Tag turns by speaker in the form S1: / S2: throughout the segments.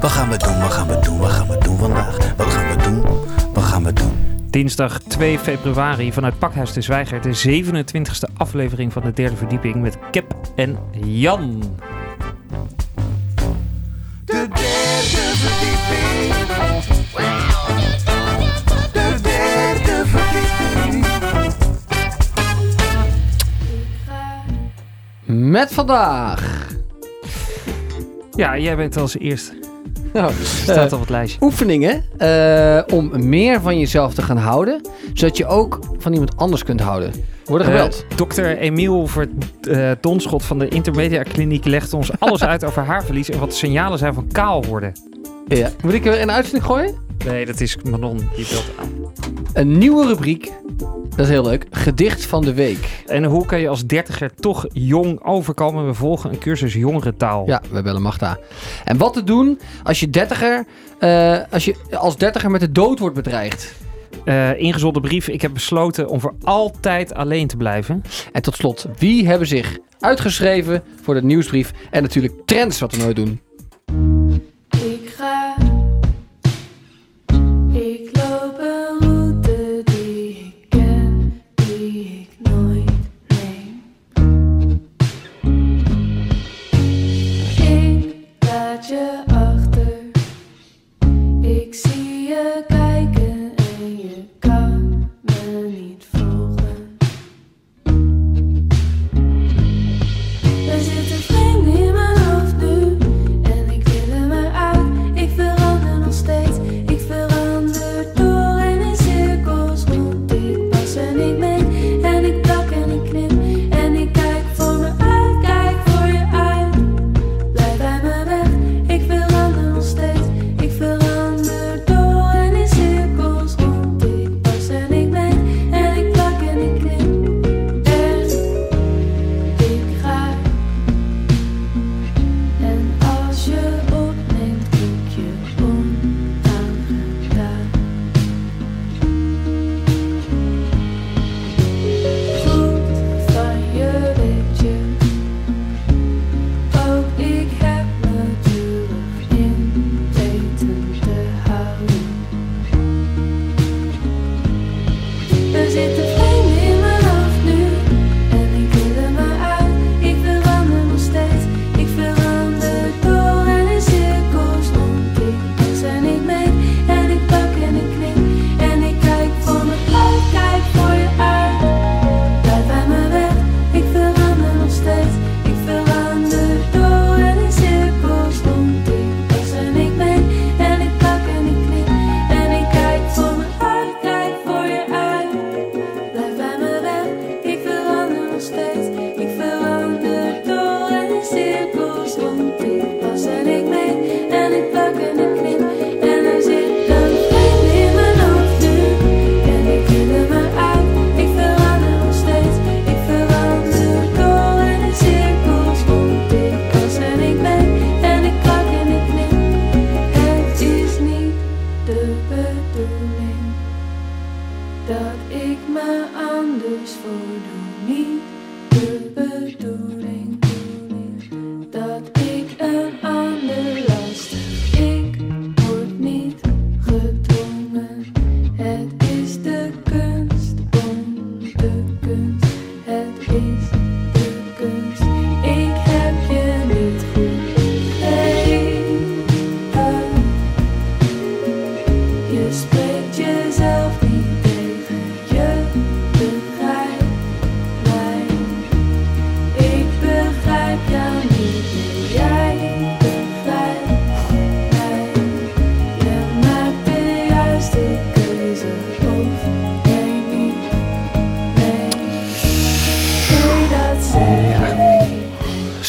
S1: Wat gaan we doen, wat gaan we doen, wat gaan we doen vandaag? Wat gaan we doen?
S2: Dinsdag 2 februari vanuit Pakhuis de Zwijger, de 27e aflevering van de derde verdieping met Kep en Jan.
S1: De derde verdieping. De derde verdieping.
S3: Met vandaag.
S2: Ja, jij bent als eerste
S3: nou,
S2: Staat op het lijstje.
S3: Eh, oefeningen eh, om meer van jezelf te gaan houden, zodat je ook van iemand anders kunt houden. Worden eh, gebeld.
S2: Uh, dokter Emiel Verdonschot van de Intermedia Kliniek legt ons alles uit over haarverlies en wat de signalen zijn van kaal worden.
S3: Ja. Moet ik er een uitzending gooien?
S2: Nee, dat is Manon die belt aan.
S3: Een nieuwe rubriek. Dat is heel leuk. Gedicht van de week.
S2: En hoe kan je als dertiger toch jong overkomen? We volgen een cursus jongere taal.
S3: Ja, we bellen Magda. En wat te doen als je dertiger, eh, als je als dertiger met de dood wordt bedreigd?
S2: Eh, uh, ingezonden brief. Ik heb besloten om voor altijd alleen te blijven.
S3: En tot slot, wie hebben zich uitgeschreven voor de nieuwsbrief? En natuurlijk trends, wat we nooit doen.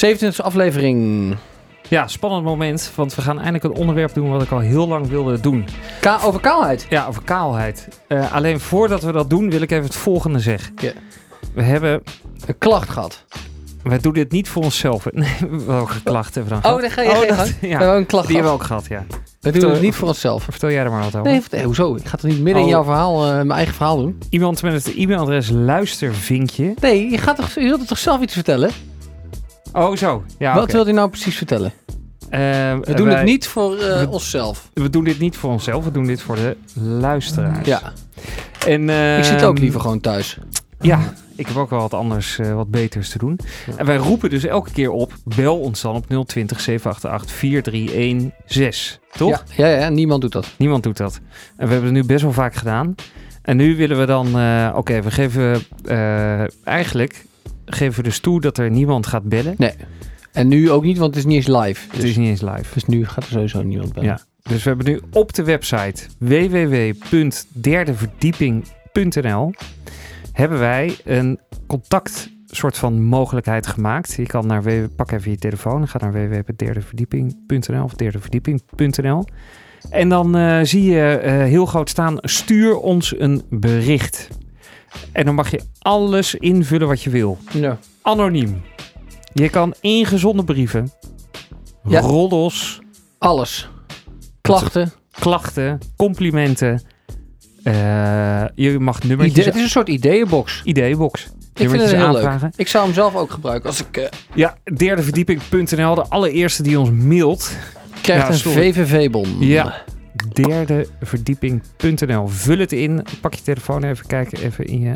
S3: 27e aflevering.
S2: Ja, spannend moment, want we gaan eindelijk een onderwerp doen wat ik al heel lang wilde doen.
S4: Ka over kaalheid?
S2: Ja, over kaalheid. Eh, alleen voordat we dat doen, wil ik even het volgende zeggen. We hebben...
S4: Een klacht gehad.
S2: We doen dit niet voor onszelf. Nee, we hebben een klacht hebben dan.
S4: Oh, daar ga je oh,
S2: dat,
S4: ja. We hebben een klacht
S2: Die hebben we ook gehad, ja.
S4: We doen het niet voor onszelf.
S2: Vertel jij er maar wat over.
S4: Nee, hoezo? Ik ga toch niet midden in
S2: oh.
S4: jouw verhaal, eh, mijn eigen verhaal doen?
S2: Iemand met het e-mailadres luistervinkje.
S4: Nee, je gaat toch, je wilt toch zelf iets vertellen?
S2: Oh, zo. Ja,
S4: Wat wil hij nou precies vertellen?
S2: Eh,
S4: We doen
S2: wij-
S4: het niet voor eh,
S2: we-
S4: onszelf.
S2: We doen dit niet voor onszelf, we doen dit voor de luisteraars.
S4: Ja,
S2: En,
S4: ik zit ook
S2: ehm,
S4: liever gewoon thuis.
S2: Ja, ik heb ook wel wat anders, eh, wat beters te doen. En wij roepen dus elke keer op, bel ons dan op 020 788 4316. Toch?
S4: Ja, ja, ja, niemand doet dat.
S2: Niemand doet dat. En we hebben het nu best wel vaak gedaan. En nu willen we dan, eh, oké, we geven eigenlijk, geven we dus toe dat er niemand gaat bellen.
S4: En nu ook niet, want het is niet eens live.
S2: Het
S4: Dus,
S2: is niet eens live.
S4: dus nu gaat er sowieso niemand bellen.
S2: Ja. Dus we hebben nu op de website www.derdeverdieping.nl hebben wij een contact soort van mogelijkheid gemaakt. Je kan naar www, pak even je telefoon, ga naar www.derdeverdieping.nl of derdeverdieping.nl en dan eh, zie je eh, heel groot staan, stuur ons een bericht. En dan mag je alles invullen wat je wil.
S4: Ja.
S2: Anoniem. Je kan ingezonden brieven,
S4: Ja.
S2: roddels,
S4: Alles. Klachten.
S2: klachten, complimenten. Eh, je mag nummertjes...
S4: Idee, het is een soort ideeënbox.
S2: Ideebox.
S4: Ik vind het heel
S2: aanvragen.
S4: leuk. Ik zou hem zelf ook gebruiken. Als ik eh,
S2: Ja, derdeverdieping.nl. De allereerste die ons mailt.
S4: krijg
S2: Ja,
S4: een. VVV-bon.
S2: Ja. Derdeverdieping.nl. Vul het in. Pak je telefoon even kijken. Even in je,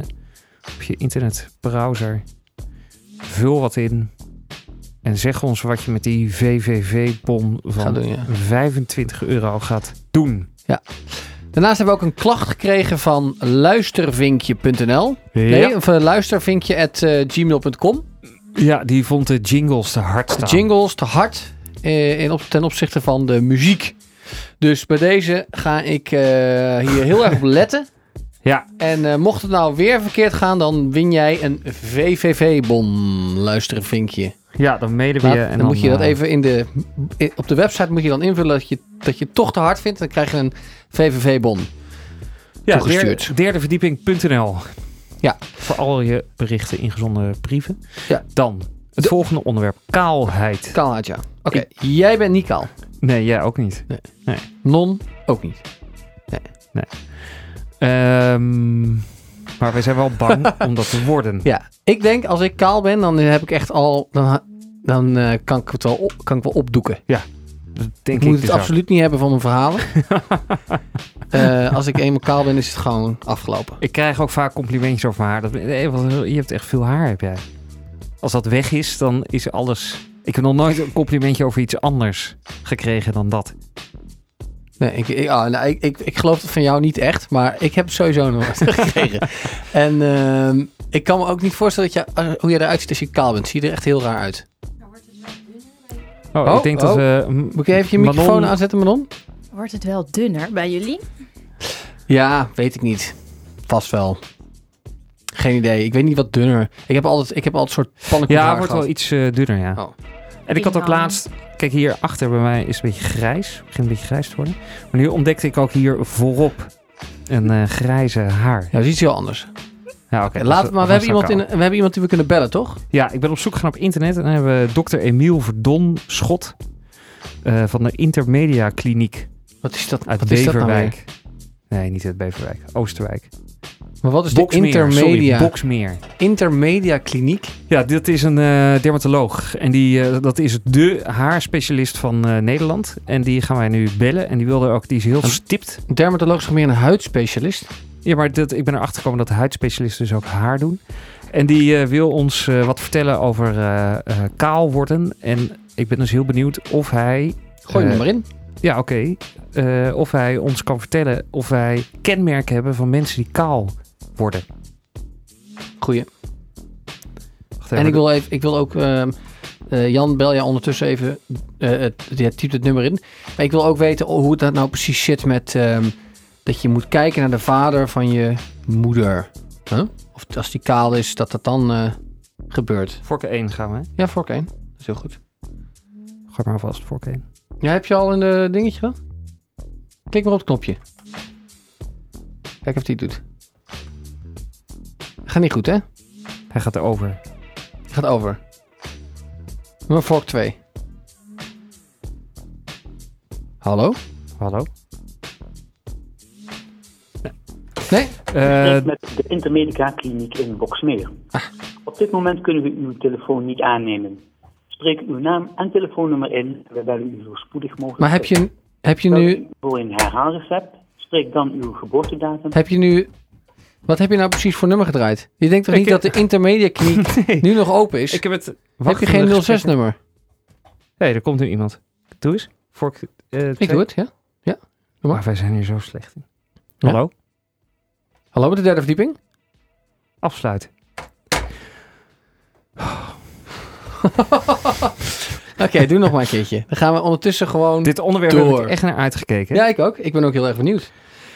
S2: op je internetbrowser. Vul wat in. En zeg ons wat je met die VVV-bon van
S4: doen, ja.
S2: 25 euro gaat doen.
S4: Daarnaast hebben we ook een klacht gekregen van luistervinkje.nl. Nee, of uh, luistervinkje.gmail.com.
S2: Ja, die vond de jingles te hard staan.
S4: Jingles te hard eh, in op, ten opzichte van de muziek. Dus bij deze ga ik eh, hier heel erg op letten.
S2: Ja,
S4: En eh, mocht het nou weer verkeerd gaan, dan win jij een VVV-bon. Luisteren vinkje.
S2: ja, dan mailen we je.
S4: dan,
S2: En dan,
S4: moet je dat
S2: eh,
S4: even in de, in- op de website moet je dan invullen dat je, dat je het toch te hard vindt. Dan krijg je een VVV-bon.
S2: ja,
S4: toegestuurd.
S2: derde- derdeverdieping.nl.
S4: Ja.
S2: Voor al je berichten, ingezonden brieven.
S4: Ja.
S2: Dan het
S4: De-
S2: volgende onderwerp. Kaalheid.
S4: Kaalheid, ja. Oké, jij bent niet kaal.
S2: Nee, jij ook niet.
S4: Non ook niet.
S2: Ehm, maar wij zijn wel bang om dat te worden.
S4: Ja, ik denk als ik kaal ben, dan heb ik echt al... Dan, dan eh, kan, ik het wel op, kan ik wel opdoeken.
S2: Dat denk
S4: ik moet
S2: dus
S4: het
S2: ook.
S4: absoluut niet hebben van mijn verhalen. Eh, als ik eenmaal kaal ben, is het gewoon afgelopen.
S2: Ik krijg ook vaak complimentjes over mijn haar. Dat, eh, je hebt echt veel haar, heb jij. Als dat weg is, dan is alles... Ik heb nog nooit een complimentje over iets anders gekregen dan dat.
S4: Nee, ik, ik, ah, nou, ik, ik, ik geloof het van jou niet echt, maar ik heb het sowieso nog nooit gekregen. En ehm, ik kan me ook niet voorstellen dat je, eh, hoe je eruit ziet als je kaal bent. Zie je er echt heel raar uit.
S2: Oh,
S4: Oh,
S2: ik denk dat
S4: oh.
S2: we... m-
S4: Moet ik even je
S2: Manon-
S4: microfoon aanzetten, Manon?
S5: Wordt het wel dunner bij jullie?
S4: Ja, weet ik niet. Vast wel. Geen idee. Ik weet niet wat dunner. Ik heb altijd, ik heb altijd een soort pannenkoek
S2: Ja, het wordt wel iets eh, dunner, ja.
S4: Oh.
S2: En ik had ook laatst... Kijk, hier achter bij mij is een beetje grijs. Het begint een beetje grijs te worden. Maar nu ontdekte ik ook hier voorop een eh, grijze haar.
S4: Ja, dat is iets heel anders.
S2: Ja, oké.
S4: Laat,
S2: dat-
S4: maar we hebben, iemand in, we hebben iemand die we kunnen bellen, toch?
S2: Ja, ik ben op zoek gegaan op internet. En dan hebben we dokter Emiel Verdon Schot. eh, van de Intermedia Kliniek
S4: Wat is dat?
S2: uit
S4: wat is dat nou weer?
S2: Beverwijk. nee, niet uit Beverwijk. Oosterwijk.
S4: Maar wat is de intermedia,
S2: Sorry, Boksmeer.
S4: intermedia kliniek?
S2: Ja, dit is een eh, dermatoloog. En die, eh, dat is de haarspecialist van eh, Nederland. En die gaan wij nu bellen. En die wilde ook, die is heel stipt.
S4: Dermatoloog is meer een huidspecialist?
S2: Ja, maar dat, ik ben erachter gekomen dat de huidspecialisten dus ook haar doen. En die wil ons wat vertellen over kaal worden. En ik ben dus heel benieuwd of hij...
S4: Gooi hem maar in.
S2: Ja, oké. Of hij ons kan vertellen of wij kenmerken hebben van mensen die kaal worden.
S4: Goeie.
S2: Wacht
S4: En
S2: even.
S4: ik wil, even, ik wil ook... ehm, eh, Jan, bel jij ondertussen even... eh het, je typt het nummer in. Maar ik wil ook weten hoe dat nou precies zit met... ehm, dat je moet kijken naar de vader van je moeder. Huh? Of als die kaal is, dat dat dan eh, gebeurt.
S2: Vork 1 gaan we. hè?
S4: Ja, voor één. Dat is heel goed.
S2: Gooi maar alvast voor in.
S4: Ja, heb je al een dingetje? Klik maar op het knopje. Kijk of die het doet. Gaat niet goed, hè?
S2: Hij gaat erover.
S4: Gaat over. Nummer vork 2. Hallo?
S2: Hallo?
S4: Nee?
S2: Eh,
S6: spreekt met de Intermedica Kliniek in Boksmeer. Op dit moment kunnen we uw telefoon niet aannemen. Spreek uw naam en telefoonnummer in. We bellen u zo spoedig mogelijk.
S4: Maar heb je, heb je nu...
S6: voor een herhaalrecept. Spreek dan uw geboortedatum.
S4: Heb je nu... Wat heb je nou precies voor nummer gedraaid? Je denkt toch
S2: Ik
S4: niet
S2: heb-
S4: dat de intermedia kliniek
S2: nee.
S4: nu nog open is?
S2: Ik heb het...
S4: heb je geen 06 nummer?
S2: Nee, er komt nu iemand. Doe eens. Eh,
S4: Ik
S2: twee.
S4: doe het, ja.
S2: Maar wij zijn hier zo slecht in.
S4: Ja?
S2: Hallo?
S4: Hallo, met de derde verdieping?
S2: Afsluiten.
S4: Oké, doe nog maar een keertje. Dan gaan we ondertussen gewoon...
S2: Dit onderwerp
S4: Door.
S2: heb ik echt naar uitgekeken.
S4: Ja, ik ook. Ik ben ook heel erg benieuwd.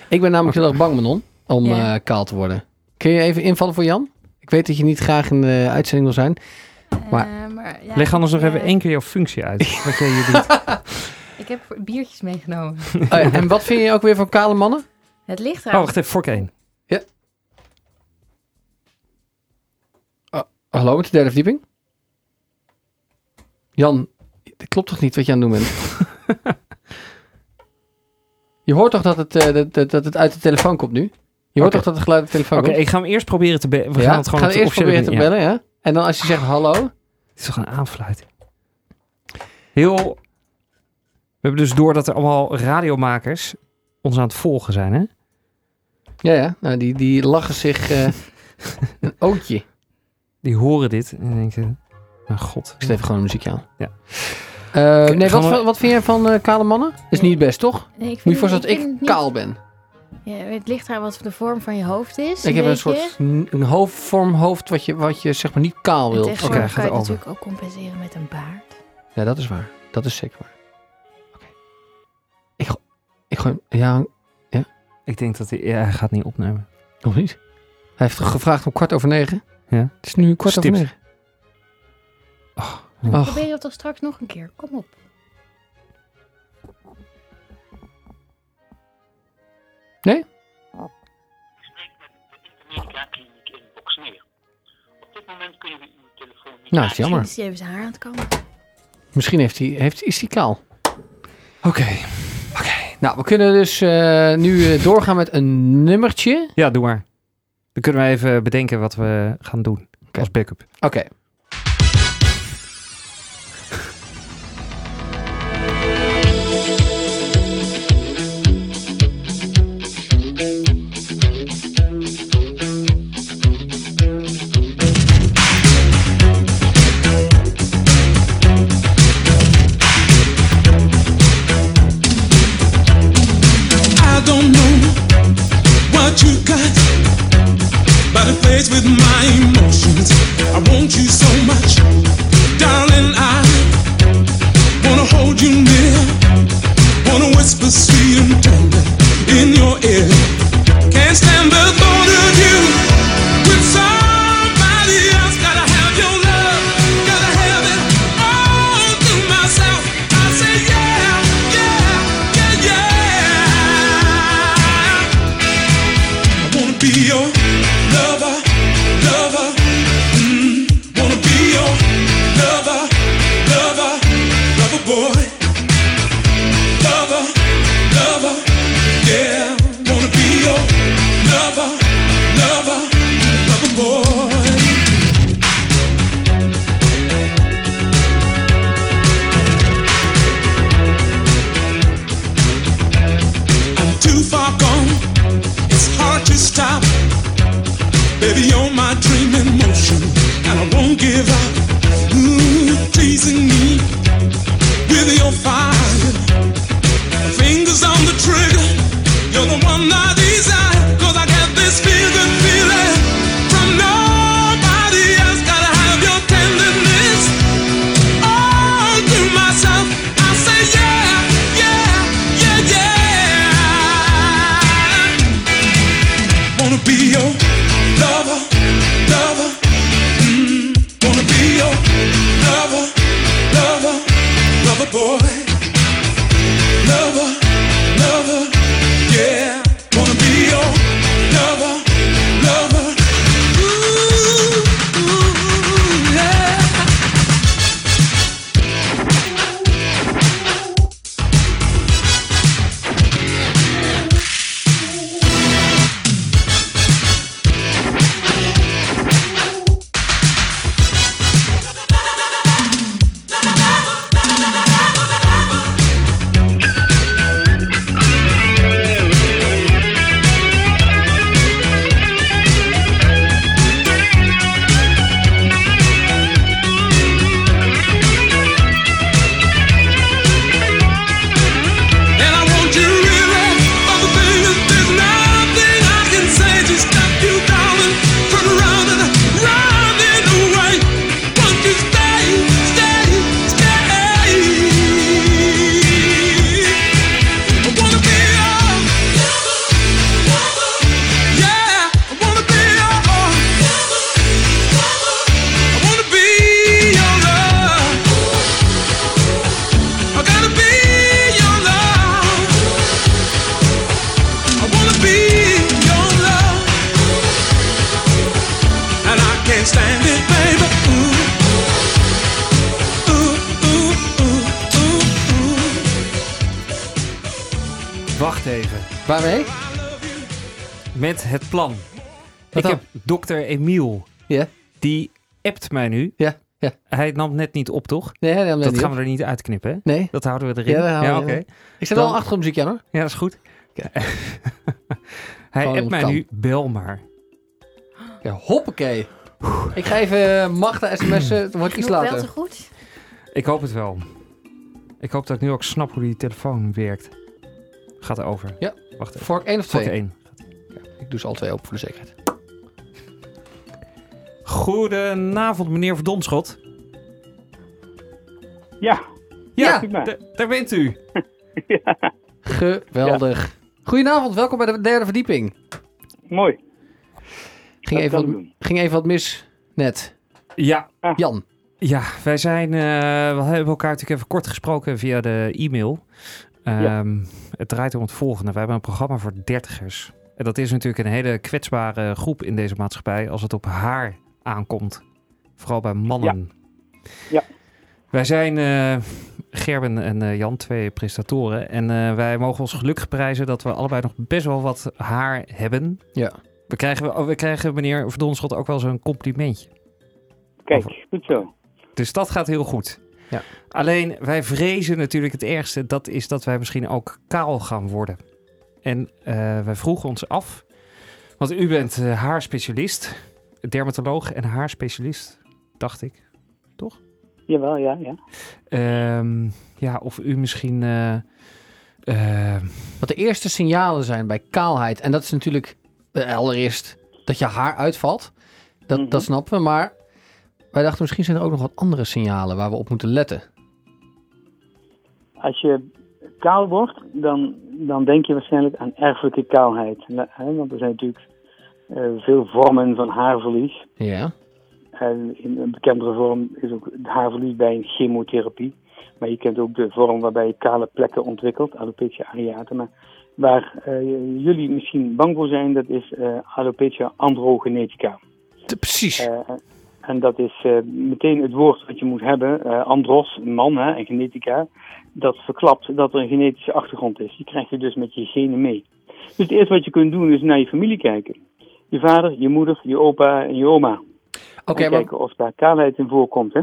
S4: Ik ben namelijk heel erg bang, Manon, om
S5: Ja.
S4: eh, kaal te worden. Kun je even invallen voor Jan? Ik weet dat je niet graag in de uitzending wil zijn. Maar-
S5: Eh, maar ja,
S2: Leg anders nog even
S5: eh,
S2: één keer jouw functie uit. Wat jij hier doet.
S5: Ik heb biertjes meegenomen.
S4: Oh ja, en wat vind je ook weer van kale mannen?
S5: Het ligt
S2: Oh,
S5: eraan.
S2: wacht even. Vork 1.
S4: Hallo, met de derde verdieping? Jan, dat klopt toch niet wat je aan het doen bent? je hoort toch dat het, eh, dat, dat, dat het uit de telefoon komt nu? Je hoort toch dat het geluid de telefoon
S2: Oké, ik ga hem eerst proberen te bellen. We
S4: ja?
S2: gaan het gewoon
S4: gaan we eerst proberen te bellen, ja? En dan als je zegt hallo...
S2: Het is toch een aanfluiting. Heel... We hebben dus door dat er allemaal radiomakers ons aan het volgen zijn, hè?
S4: Ja, ja. Nou, die, die lachen zich eh, een ootje.
S2: Die horen dit en denken... Mijn god.
S4: Ik zet even gewoon een muziekje aan.
S2: Ja.
S4: Eh, nee, wat,
S2: we-
S4: wat vind jij van eh, kale mannen? Is niet best, toch?
S5: Nee, ik
S4: Moet je voorstellen dat ik kaal ben.
S5: Ja, het ligt eraan wat de vorm van je hoofd is.
S4: Ik heb een soort een hoofdvorm hoofd wat je, wat je zeg maar niet kaal
S5: En
S4: wil.
S5: tegenwoordig
S2: Oké,
S5: kan je
S2: over.
S5: natuurlijk ook compenseren met een baard.
S4: Ja, dat is waar. Dat is zeker waar. Oké. Ik, ik gooi hem- Ja,
S2: Ik denk dat hij... Ja, hij gaat niet opnemen.
S4: nog niet. Hij heeft gevraagd om kwart over negen.
S2: Ja.
S4: Het is nu kwart
S2: Stipt.
S4: over negen.
S2: ja.
S4: Ach,
S5: Probeer het toch straks nog een keer. Kom op.
S6: Intermedica Kliniek in Boksmeer. Op dit moment kunnen we uw telefoon niet
S4: nou, is jammer.
S5: Misschien is hij even zijn haar aan het kammen.
S4: Misschien heeft hij, heeft, is hij kaal.
S2: Oké.
S4: Nou, we kunnen dus eh, nu eh, doorgaan met een nummertje.
S2: Ja, doe maar. Dan kunnen we even bedenken wat we gaan doen.
S4: Oké.
S2: Als backup.
S4: Oké.
S7: Baby, you're my dream in motion, and I won't give up.
S4: Waarmee?
S2: Met het plan.
S4: Wat
S2: ik
S4: dan?
S2: heb dokter Emiel.
S4: Ja.
S2: Die appt mij nu.
S4: Ja, ja.
S2: Hij nam net niet op, toch?
S4: Nee, nee,
S2: dat
S4: niet
S2: gaan
S4: op.
S2: we er niet uitknippen, hè?
S4: Nee.
S2: Dat houden we erin.
S4: Ja, we
S2: oké.
S4: erin. Ik zet wel achtergrondmuziekje aan hoor.
S2: Ja, dat is goed. Hij
S4: Gewoon
S2: appt mij
S4: kan.
S2: nu, bel maar.
S4: Ja, hoppakee. Ik ga even eh, Magda sms'en, het wordt iets
S5: Nog wel te
S4: later.
S5: goed?
S2: Ik hoop het wel. Ik hoop dat ik nu ook snap hoe die telefoon werkt. Gaat over.
S4: Ja.
S2: Wacht even.
S4: Vork 1 of
S2: Vork
S4: 2?
S2: één.
S4: Ik doe ze al twee open voor de zekerheid.
S2: Goedenavond, meneer Verdonschot.
S6: Ja,
S4: Ja,
S2: d- daar bent u.
S4: geweldig. Goedenavond, welkom bij de derde verdieping.
S6: mooi.
S4: Ging even, wat, ging even wat mis net.
S2: Ja,
S4: Jan.
S2: ja wij zijn... eh, we hebben elkaar natuurlijk even kort gesproken via de e-mail.
S6: Ja.
S2: Ehm, Het draait om het volgende. We hebben een programma voor dertigers. En dat is natuurlijk een hele kwetsbare groep in deze maatschappij als het op haar aankomt. Vooral bij mannen.
S6: Ja.
S2: Wij zijn eh, Gerben en eh, Jan, twee prestatoren. En eh, wij mogen ons gelukkig prijzen dat we allebei nog best wel wat haar hebben.
S4: Ja.
S2: We krijgen, oh, we krijgen meneer Verdonschot ook wel zo'n complimentje.
S6: Kijk, goed zo.
S2: Dus dat gaat heel goed.
S4: Ja.
S2: Alleen wij vrezen natuurlijk het ergste. Dat is dat wij misschien ook kaal gaan worden. En eh, wij vroegen ons af. Want u bent eh, haarspecialist. Dermatoloog en haarspecialist. Dacht ik.
S6: Jawel, ja, ja.
S2: Ehm, ja, of u misschien... eh, eh,
S4: Wat de eerste signalen zijn bij kaalheid. En dat is natuurlijk allereerst dat je haar uitvalt. Dat,
S6: Mhm.
S4: dat snappen we. Maar wij dachten misschien zijn er ook nog wat andere signalen waar we op moeten letten.
S6: Als je kaal wordt, dan, dan denk je waarschijnlijk aan erfelijke kaalheid. Hè, Want er zijn natuurlijk eh, veel vormen van haarverlies.
S4: Ja.
S6: En in een bekendere vorm is ook het haarverlies bij een chemotherapie. Maar je kent ook de vorm waarbij je kale plekken ontwikkelt, alopecia areata. Maar waar eh, jullie misschien bang voor zijn, dat is eh, alopecia androgenetica.
S4: Precies.
S6: Eh, en dat is eh, meteen het woord wat je moet hebben. eh, andros, man, hè, en genetica. Dat verklapt dat er een genetische achtergrond is. Die krijg je dus met je genen mee. Dus het eerste wat je kunt doen is naar je familie kijken. Je vader, je moeder, je opa en je oma.
S4: Oké,
S6: en
S4: maar,
S6: kijken of daar kaalheid in voorkomt. Hè?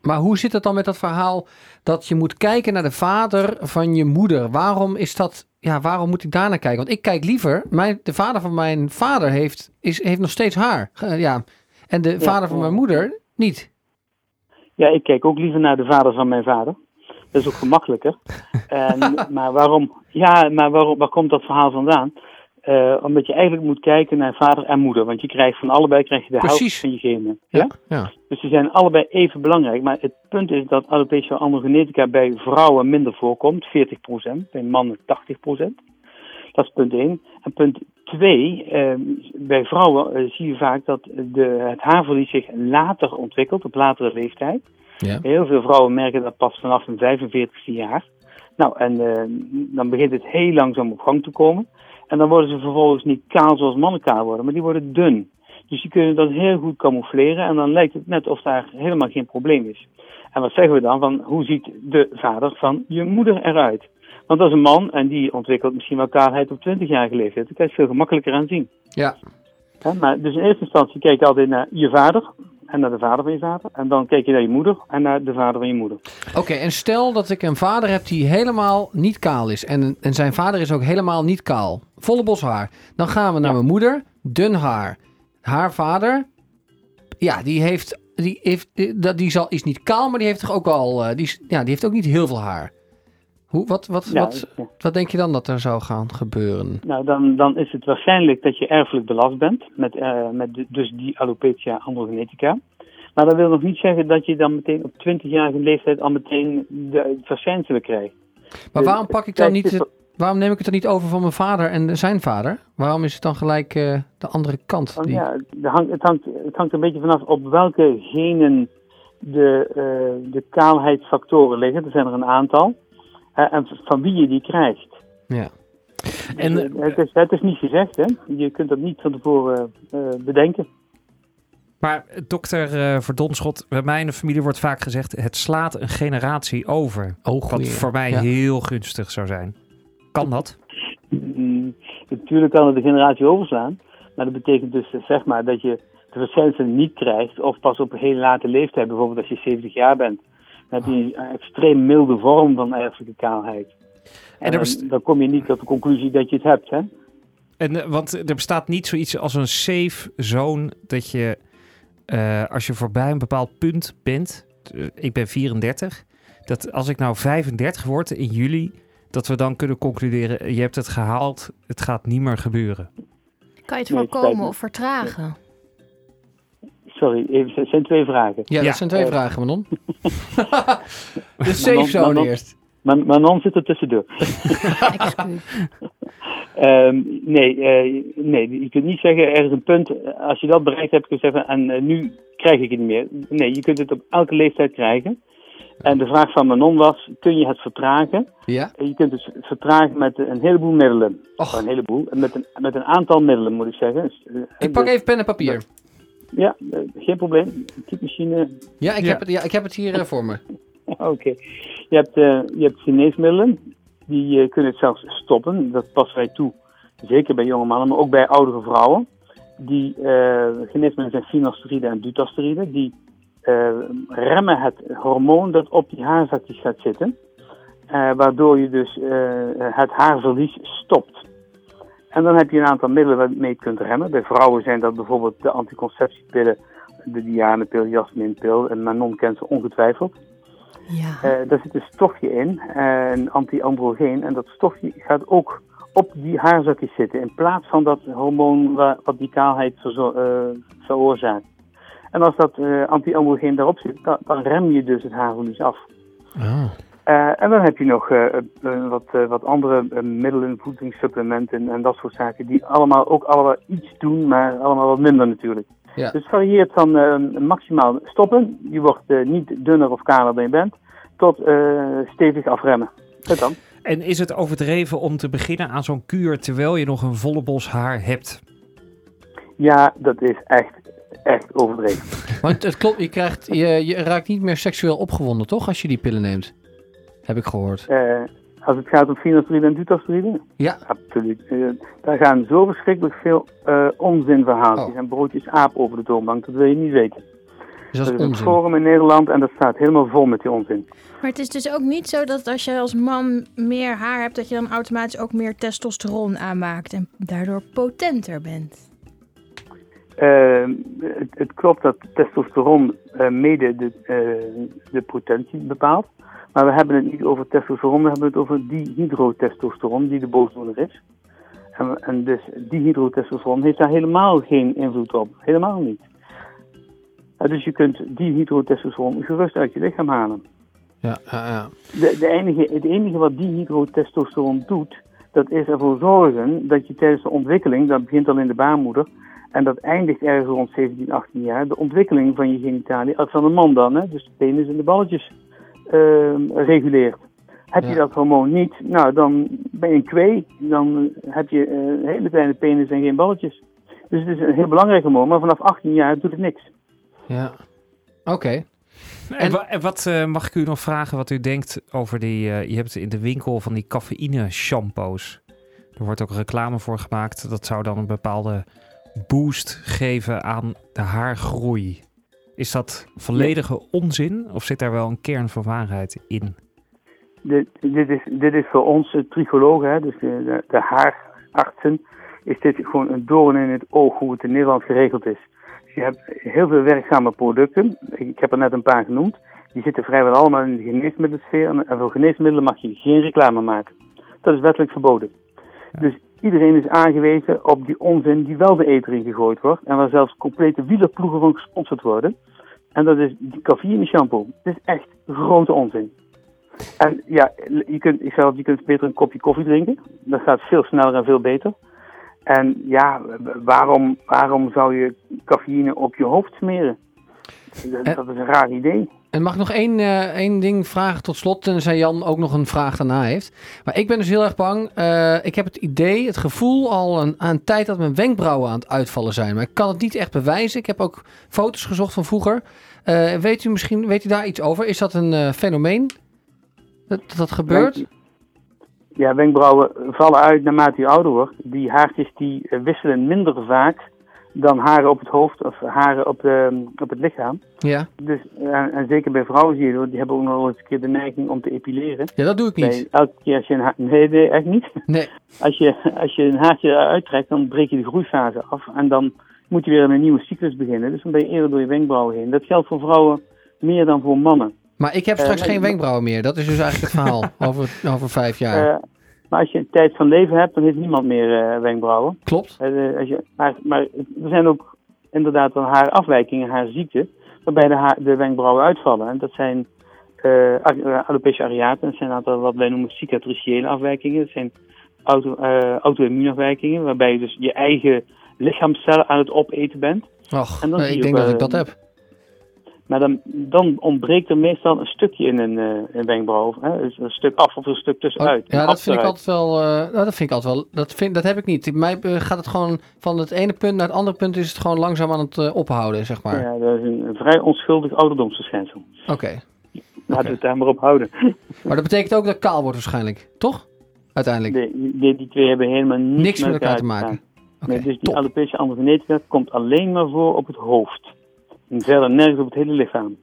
S4: maar hoe zit het dan met dat verhaal dat je moet kijken naar de vader van je moeder? Waarom is dat... Ja, waarom moet ik daar naar kijken? Want ik kijk liever... Mijn, de vader van mijn vader heeft, is, heeft nog steeds haar. Ja. En de vader van mijn moeder niet.
S6: Ja, ik kijk ook liever naar de vader van mijn vader. Dat is ook gemakkelijker. En, maar waarom? Ja, maar waarom, waar komt dat verhaal vandaan? Eh, omdat je eigenlijk moet kijken naar vader en moeder. Want je krijgt van allebei krijg je de
S4: Precies.
S6: van je genen. Ja?
S4: Ja.
S6: Dus die zijn allebei even belangrijk. Maar het punt is dat alopecia androgenetica bij vrouwen minder voorkomt. 40%. Bij mannen 80%. Dat is punt 1. En punt 2. bij vrouwen eh, zie je vaak dat de, het haarverlies zich later ontwikkelt. Op latere leeftijd.
S4: Ja.
S6: Heel veel vrouwen merken dat pas vanaf hun 45ste jaar. Nou, en eh, dan begint het heel langzaam op gang te komen. En dan worden ze vervolgens niet kaal zoals mannen kaal worden, maar die worden dun. Dus die kunnen dat heel goed camoufleren en dan lijkt het net of daar helemaal geen probleem is. En wat zeggen we dan? Van hoe ziet de vader van je moeder eruit? Want dat is een man en die ontwikkelt misschien wel kaalheid op 20-jarige leeftijd. Dat kan je veel gemakkelijker aan zien.
S4: Ja.
S6: Maar dus in eerste instantie kijk je altijd naar je vader en naar de vader van je vader. En dan kijk je naar je moeder en naar de vader van je moeder.
S4: Oké, en stel dat ik een vader heb die helemaal niet kaal is. En, en zijn vader is ook helemaal niet kaal. Volle bos haar. Dan gaan we naar
S6: Ja.
S4: mijn moeder. Dun haar. Haar vader. Ja, die heeft. Die, heeft, die, dat- die zal, is niet kaal, maar die heeft toch ook al. eh, die, ja, die heeft ook niet heel veel haar. Hoe, wat, wat,
S6: Ja,
S4: wat,
S6: ja.
S4: wat denk je dan dat er zou gaan gebeuren?
S6: Nou, dan, dan is het waarschijnlijk dat je erfelijk belast bent met, eh, met de- dus die alopecia androgenetica. Maar dat wil nog niet zeggen dat je dan meteen op 20-jarige leeftijd al meteen de, verschijnselen krijgt.
S4: Maar
S6: Eh,
S4: waarom pak ik dan niet.
S6: het-
S4: waarom neem ik het dan niet over van mijn vader en zijn vader? Waarom is het dan gelijk eh, de andere kant? Die...
S6: ja, het hangt, het, hangt, het hangt een beetje vanaf op welke genen de, eh, de kaalheidsfactoren liggen. Er zijn er een aantal. Eh, en van wie je die krijgt.
S4: Ja.
S2: En,
S6: Eh, het, is, het is niet gezegd, hè? Je kunt dat niet van tevoren eh, bedenken.
S2: Maar dokter eh Verdonschot, bij mij in de familie wordt vaak gezegd... het slaat een generatie over.
S4: Oh,
S2: Wat voor mij
S4: Ja.
S2: heel gunstig zou zijn. Kan dat?
S6: Mm, Natuurlijk kan het de generatie overslaan. Maar dat betekent dus zeg maar dat je de verschijnselen niet krijgt. Of pas op een hele late leeftijd, bijvoorbeeld als je 70 jaar bent. Dan heb je een extreem milde vorm van erfelijke kaalheid. En
S2: er
S6: dan,
S2: best-
S6: dan kom je niet tot de conclusie dat je het hebt. Hè?
S2: En, eh, want er bestaat niet zoiets als een safe zone dat je, eh, als je voorbij een bepaald punt bent, eh, ik ben 34, dat als ik nou 35 word in juli, dat we dan kunnen concluderen, je hebt het gehaald, het gaat niet meer gebeuren.
S5: Kan je het
S6: Nee, het spijt
S5: voorkomen
S6: me.
S5: of vertragen?
S6: Sorry, even, het zijn twee vragen.
S4: Ja,
S2: Ja.
S4: dat zijn twee
S6: Eh.
S4: vragen, Manon. de safe
S6: Manon-
S4: zone
S6: Manon-
S4: eerst.
S6: Maar Manon zit er tussendoor. Ehm, nee, eh, nee, je kunt niet zeggen er is een punt. Als je dat bereikt hebt, kun je zeggen en eh, nu krijg ik het niet meer. Nee, je kunt het op elke leeftijd krijgen. En de vraag van Manon was, kun je het vertragen?
S4: Ja.
S6: Je kunt het vertragen met een heleboel middelen.
S4: Och.
S6: Een heleboel. Met een, met een aantal middelen moet ik zeggen. Dus,
S4: Ik pak
S6: dus-
S4: even pen en papier.
S6: Ja, eh, geen probleem. Typemachine.
S4: Ja, ik,
S2: Ja.
S4: Heb, het, ja, ik heb het hier eh, voor me.
S6: Oké. Je hebt, eh, je hebt geneesmiddelen. Die eh, kunnen het zelfs stoppen. Dat passen wij toe. Zeker bij jonge mannen, maar ook bij oudere vrouwen. Die eh, geneesmiddelen zijn finasteride en dutasteride. Die eh, remmen het hormoon dat op die haarzakjes gaat zitten. Eh, waardoor je dus eh, het haarverlies stopt. En dan heb je een aantal middelen waarmee je het kunt remmen. Bij vrouwen zijn dat bijvoorbeeld de anticonceptiepillen, de Dianepil, Jasminpil. En Manon kent ze ongetwijfeld.
S5: Ja.
S6: Eh, daar zit een stofje in, eh, een anti-androgeen. En dat stofje gaat ook op die haarzakjes zitten. In plaats van dat hormoon wa- wat die kaalheid eh, veroorzaakt. En als dat eh, anti-androgeen daarop zit, dan, dan rem je dus het haarverlies af.
S4: Oh.
S6: Eh, en dan heb je nog eh, eh, wat, wat andere middelen, voedingssupplementen en dat soort zaken. Die allemaal ook allemaal iets doen, maar allemaal wat minder natuurlijk.
S4: Ja.
S6: Dus het varieert van eh, maximaal stoppen. Je wordt eh, niet dunner of kaler dan je bent. Tot eh, stevig afremmen. Dat dan.
S2: En is het overdreven om te beginnen aan zo'n kuur terwijl je nog een volle bos haar hebt?
S6: Ja, dat is echt, echt overdreven.
S4: Het, het klopt, je, krijgt, je, je raakt niet meer seksueel opgewonden, toch? Als je die pillen neemt. Heb ik gehoord.
S6: Eh, als het gaat om finasteride en dutasteride,
S4: Ja.
S6: absoluut. Eh, daar gaan zo verschrikkelijk veel eh onzinverhaaltjes
S4: Oh.
S6: en broodjes aap over de toonbank. Dat wil je niet weten.
S4: Dus dat
S6: Er
S4: is
S6: is een forum in Nederland en dat staat helemaal vol met die onzin.
S5: Maar het is dus ook niet zo dat als je als man meer haar hebt, dat je dan automatisch ook meer testosteron aanmaakt en daardoor potenter bent.
S6: Eh, het, het klopt dat testosteron eh, mede de, eh, de potentie bepaalt. Maar we hebben het niet over testosteron, we hebben het over dihydrotestosteron, die de boosdoener is. En, en dus dihydrotestosteron heeft daar helemaal geen invloed op. Helemaal niet. Dus je kunt dihydrotestosteron gerust uit je lichaam halen.
S4: Ja, ja, ja.
S6: De, de enige, het enige wat dihydrotestosteron doet, dat is ervoor zorgen dat je tijdens de ontwikkeling, dat begint al in de baarmoeder, en dat eindigt ergens rond 17, 18 jaar, de ontwikkeling van je genitalie, als van een man dan, hè, dus de penis en de balletjes, reguleert. Heb
S4: Ja.
S6: je dat hormoon niet, nou dan ben je een kwee, dan heb je eh, een hele kleine penis en geen balletjes. Dus het is een heel belangrijk hormoon, maar vanaf 18 jaar doet het niks.
S4: ja. Oké.
S2: En wat eh, mag ik u nog vragen wat u denkt over die... eh, je hebt in de winkel van die cafeïne shampoos. Er wordt ook reclame voor gemaakt. Dat zou dan een bepaalde boost geven aan de haargroei. Is dat volledige onzin of zit daar wel een kern van waarheid in?
S6: Dit, dit, is, dit is voor ons eh, tricologen, hè, dus de, de, de haarartsen, is dit gewoon een doorn in het oog hoe het in Nederland geregeld is. Dus je hebt heel veel werkzame producten, ik, heb er net een paar genoemd, die zitten vrijwel allemaal in de geneesmiddelsfeer en, en voor geneesmiddelen mag je geen reclame maken. Dat is wettelijk verboden. Dus iedereen is aangewezen op die onzin die wel de eter in gegooid wordt en waar zelfs complete wielerploegen van gesponsord worden. En dat is die cafeïne shampoo. Het is echt grote onzin. En ja, je kunt, ik je kunt beter een kopje koffie drinken. Dat gaat veel sneller en veel beter. En ja, waarom, waarom zou je cafeïne op je hoofd smeren? Dat, dat is een raar idee.
S4: En mag ik nog één, eh, één ding vragen tot slot? Tenzij Jan ook nog een vraag daarna heeft. Maar ik ben dus heel erg bang. eh, ik heb het idee, het gevoel al een, aan tijd dat mijn wenkbrauwen aan het uitvallen zijn. Maar ik kan het niet echt bewijzen. Ik heb ook foto's gezocht van vroeger. Eh, weet u misschien weet u daar iets over? Is dat een fenomeen? Dat dat, gebeurt?
S6: Ja, wenkbrauwen vallen uit naarmate je ouder wordt. Die haartjes die wisselen minder vaak dan haren op het hoofd of haren op, de, op het lichaam.
S4: Ja.
S6: Dus, eh, en zeker bij vrouwen zie je, dat, die hebben ook nog wel eens een keer de neiging om te epileren.
S4: ja, dat doe ik niet.
S6: Bij elke keer als je een haar... Nee, nee, echt niet.
S4: Nee.
S6: Als je, als je een haartje uittrekt, dan breek je de groeifase af. En dan moet je weer een nieuwe cyclus beginnen. Dus dan ben je eerder door je wenkbrauwen heen. Dat geldt voor vrouwen meer dan voor mannen.
S4: Maar ik heb
S6: Eh,
S4: straks
S6: nee,
S4: geen wenkbrauwen meer. Dat is dus eigenlijk het verhaal over, over vijf jaar.
S6: Eh, maar als je een tijd van leven hebt, dan heeft niemand meer eh, wenkbrauwen.
S4: Klopt.
S6: Eh, als je, maar, maar er zijn ook inderdaad wel haarafwijkingen, haarziekten, waarbij de, haar, de wenkbrauwen uitvallen. En dat zijn eh eh, alopecia areata, dat zijn een aantal wat wij noemen cicatriciële afwijkingen. Dat zijn auto, eh, auto-immuunafwijkingen, waarbij je dus je eigen lichaamscellen aan het opeten bent.
S4: Och,
S6: En dan
S4: nee, ik denk
S6: ook,
S4: dat ik
S6: eh,
S4: dat heb.
S6: Maar dan, dan ontbreekt er meestal een stukje in een, eh, een wenkbrauw. Hè? Dus een stuk af of een stuk
S4: Oh,
S6: tussenuit.
S4: ja,
S6: Een
S4: dat vind ik altijd wel. eh, nou, dat vind ik altijd wel. Dat, vind, dat heb ik niet. Mij eh, gaat het gewoon van het ene punt naar het andere punt is het gewoon langzaam aan het ophouden, zeg maar.
S6: Ja, dat is een, een vrij onschuldig ouderdomsverschijnsel.
S4: Oké.
S6: Laten we het daar maar op houden.
S4: Maar dat betekent ook dat ik kaal wordt waarschijnlijk, toch? Uiteindelijk.
S6: Die, die, die twee hebben helemaal niets,
S4: Niks met elkaar te
S6: maken. Nee, dus die alopecia androgenetica komt alleen maar voor op het hoofd. En verder nergens op het hele lichaam.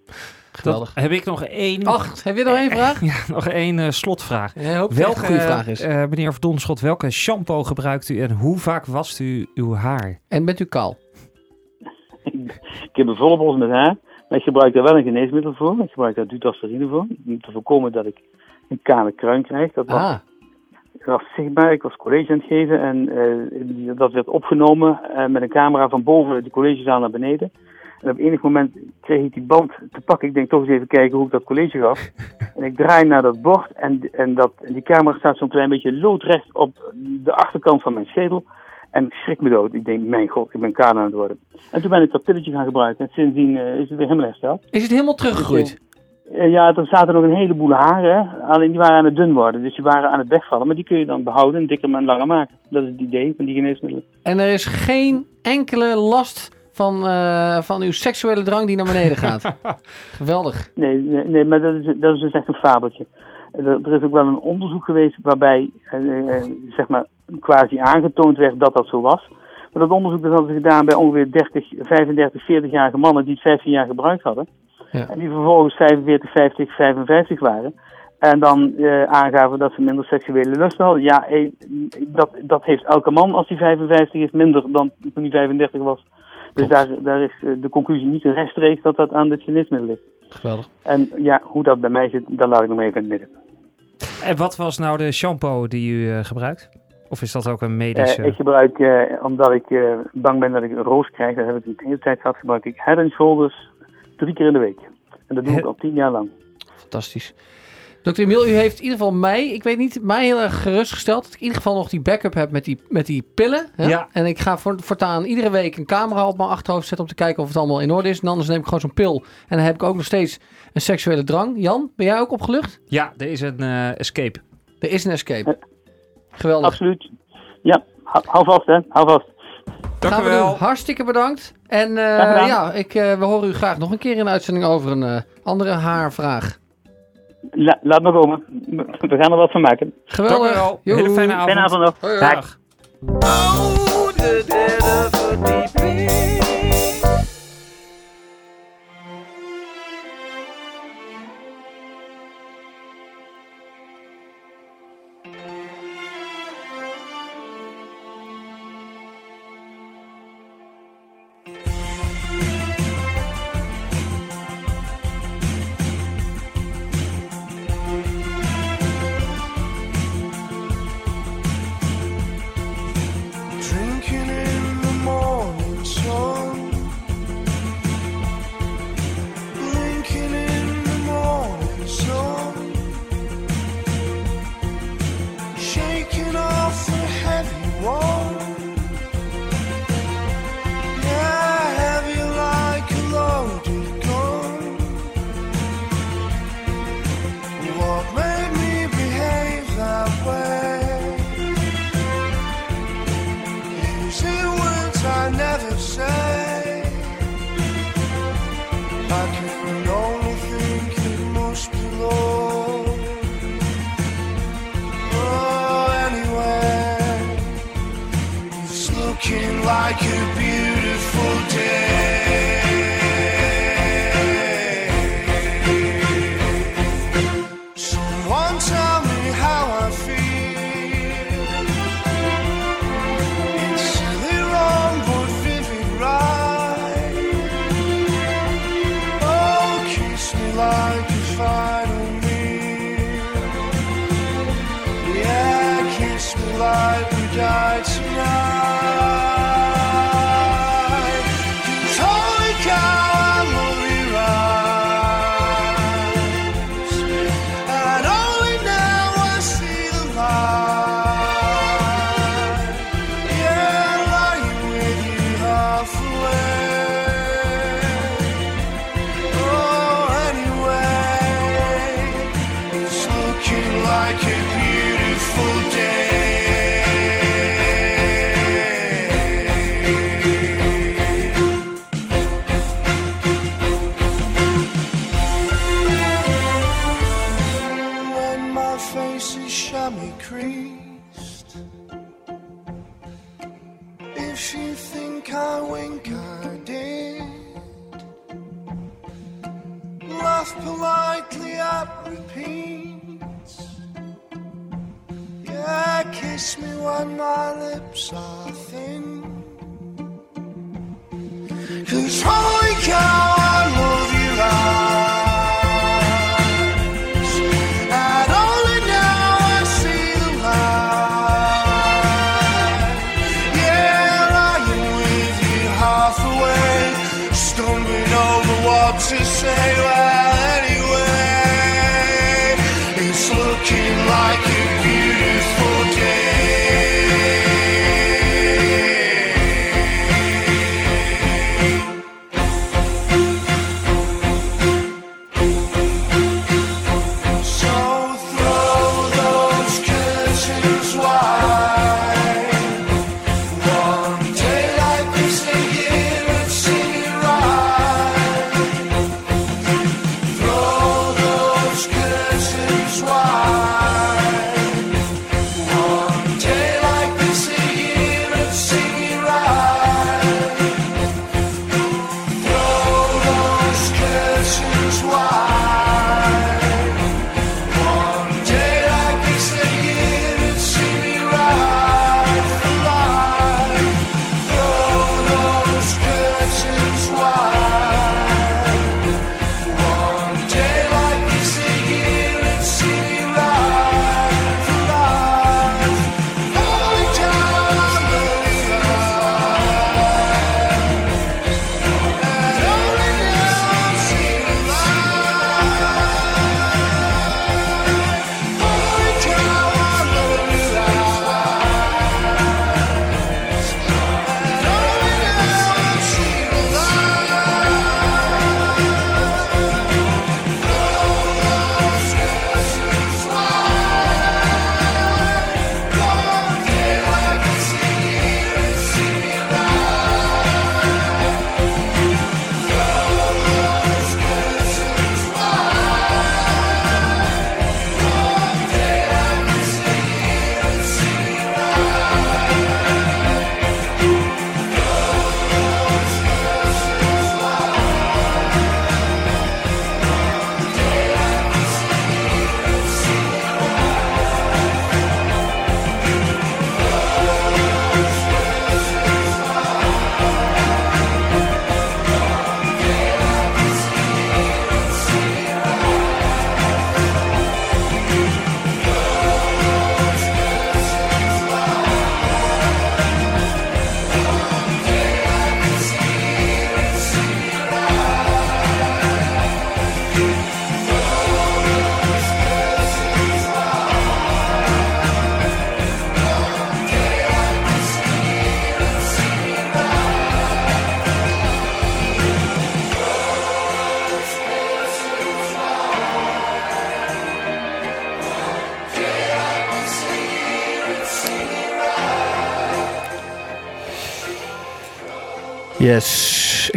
S4: Geweldig.
S2: Heb ik nog één,
S4: Ach, heb je nog één vraag?
S2: ja, nog één eh, slotvraag.
S4: Ja, een goede vraag is.
S2: eh, meneer Verdonschot, welke shampoo gebruikt u en hoe vaak wast u uw haar?
S4: En bent u kaal?
S6: Ik heb een volle bos met haar, maar ik gebruik daar wel een geneesmiddel voor. Ik gebruik daar dutasterine voor, om te voorkomen dat ik een kale kruin krijg. Dat was,
S4: Ah,
S6: dat was zichtbaar, ik was college aan het geven en eh, dat werd opgenomen eh, met een camera van boven de collegezaal naar beneden. En op enig moment kreeg ik die band te pakken. Ik denk toch eens even kijken hoe ik dat college gaf. En ik draai naar dat bord en, en, dat, en die camera staat zo'n klein beetje loodrecht op de achterkant van mijn schedel. En ik schrik me dood. Ik denk, mijn god, ik ben kaal aan het worden. En toen ben ik dat pilletje gaan gebruiken. En sindsdien eh, is het weer helemaal hersteld.
S4: is het helemaal teruggegroeid?
S6: Eh, ja, er zaten nog een heleboel haren. Alleen die waren aan het dun worden. Dus die waren aan het wegvallen. Maar die kun je dan behouden en dikker en langer maken. Dat is het idee van die geneesmiddelen.
S4: En er is geen enkele last van, eh, van uw seksuele drang die naar beneden gaat. Geweldig.
S6: Nee, nee, nee maar dat is, dat is dus echt een fabeltje. Er, is ook wel een onderzoek geweest waarbij eh, eh, zeg maar quasi aangetoond werd dat dat zo was. Maar dat onderzoek dat hadden ze gedaan bij ongeveer 30, 35, 40-jarige mannen die het 15 jaar gebruikt hadden.
S4: Ja.
S6: En die vervolgens 45, 50, 55 waren. En dan eh, aangaven dat ze minder seksuele lust hadden. Ja, eh, dat, dat heeft elke man als hij 55 is minder dan toen hij 35 was. Dus daar, daar is eh, de conclusie niet rechtstreeks dat dat aan dit geneesmiddel ligt.
S4: Geweldig.
S6: En ja, hoe dat bij mij zit, dat laat ik nog even in het midden.
S2: En wat was nou de shampoo die u eh, gebruikt? Of is dat ook een medische?
S6: Eh, ik gebruik, eh, omdat ik eh, bang ben dat ik een roos krijg, dat heb ik de hele tijd gehad, gebruik ik Head and Shoulders drie keer in de week. En dat doe ik
S2: He-
S6: al tien jaar lang.
S4: Fantastisch. Dr. Emiel, u heeft in ieder geval mij, ik weet niet, mij heel erg gerustgesteld. Dat ik in ieder geval nog die backup heb met die, met die pillen. Hè?
S2: Ja.
S4: En ik ga voor, voortaan iedere week een camera op mijn achterhoofd zetten om te kijken of het allemaal in orde is. En anders neem ik gewoon zo'n pil. En dan heb ik ook nog steeds een seksuele drang. Jan, ben jij ook opgelucht?
S2: Ja, er is een eh, escape.
S4: Er is een escape. Geweldig.
S6: Absoluut. Ja, hou, vast hè, hou vast.
S2: Dank
S4: Gaan
S2: u
S4: we doen.
S2: wel.
S4: Hartstikke bedankt. En eh, ja, ik, eh, we horen u graag nog een keer in de uitzending over een eh, andere haarvraag.
S6: La- laat maar komen. We gaan er wat van maken.
S2: Dank
S4: Geweldig.
S2: u wel.
S4: Joehoe.
S2: Hele fijne avond.
S6: Fijne avond nog. Dag.
S4: dag.
S2: Dag.
S8: Drinking in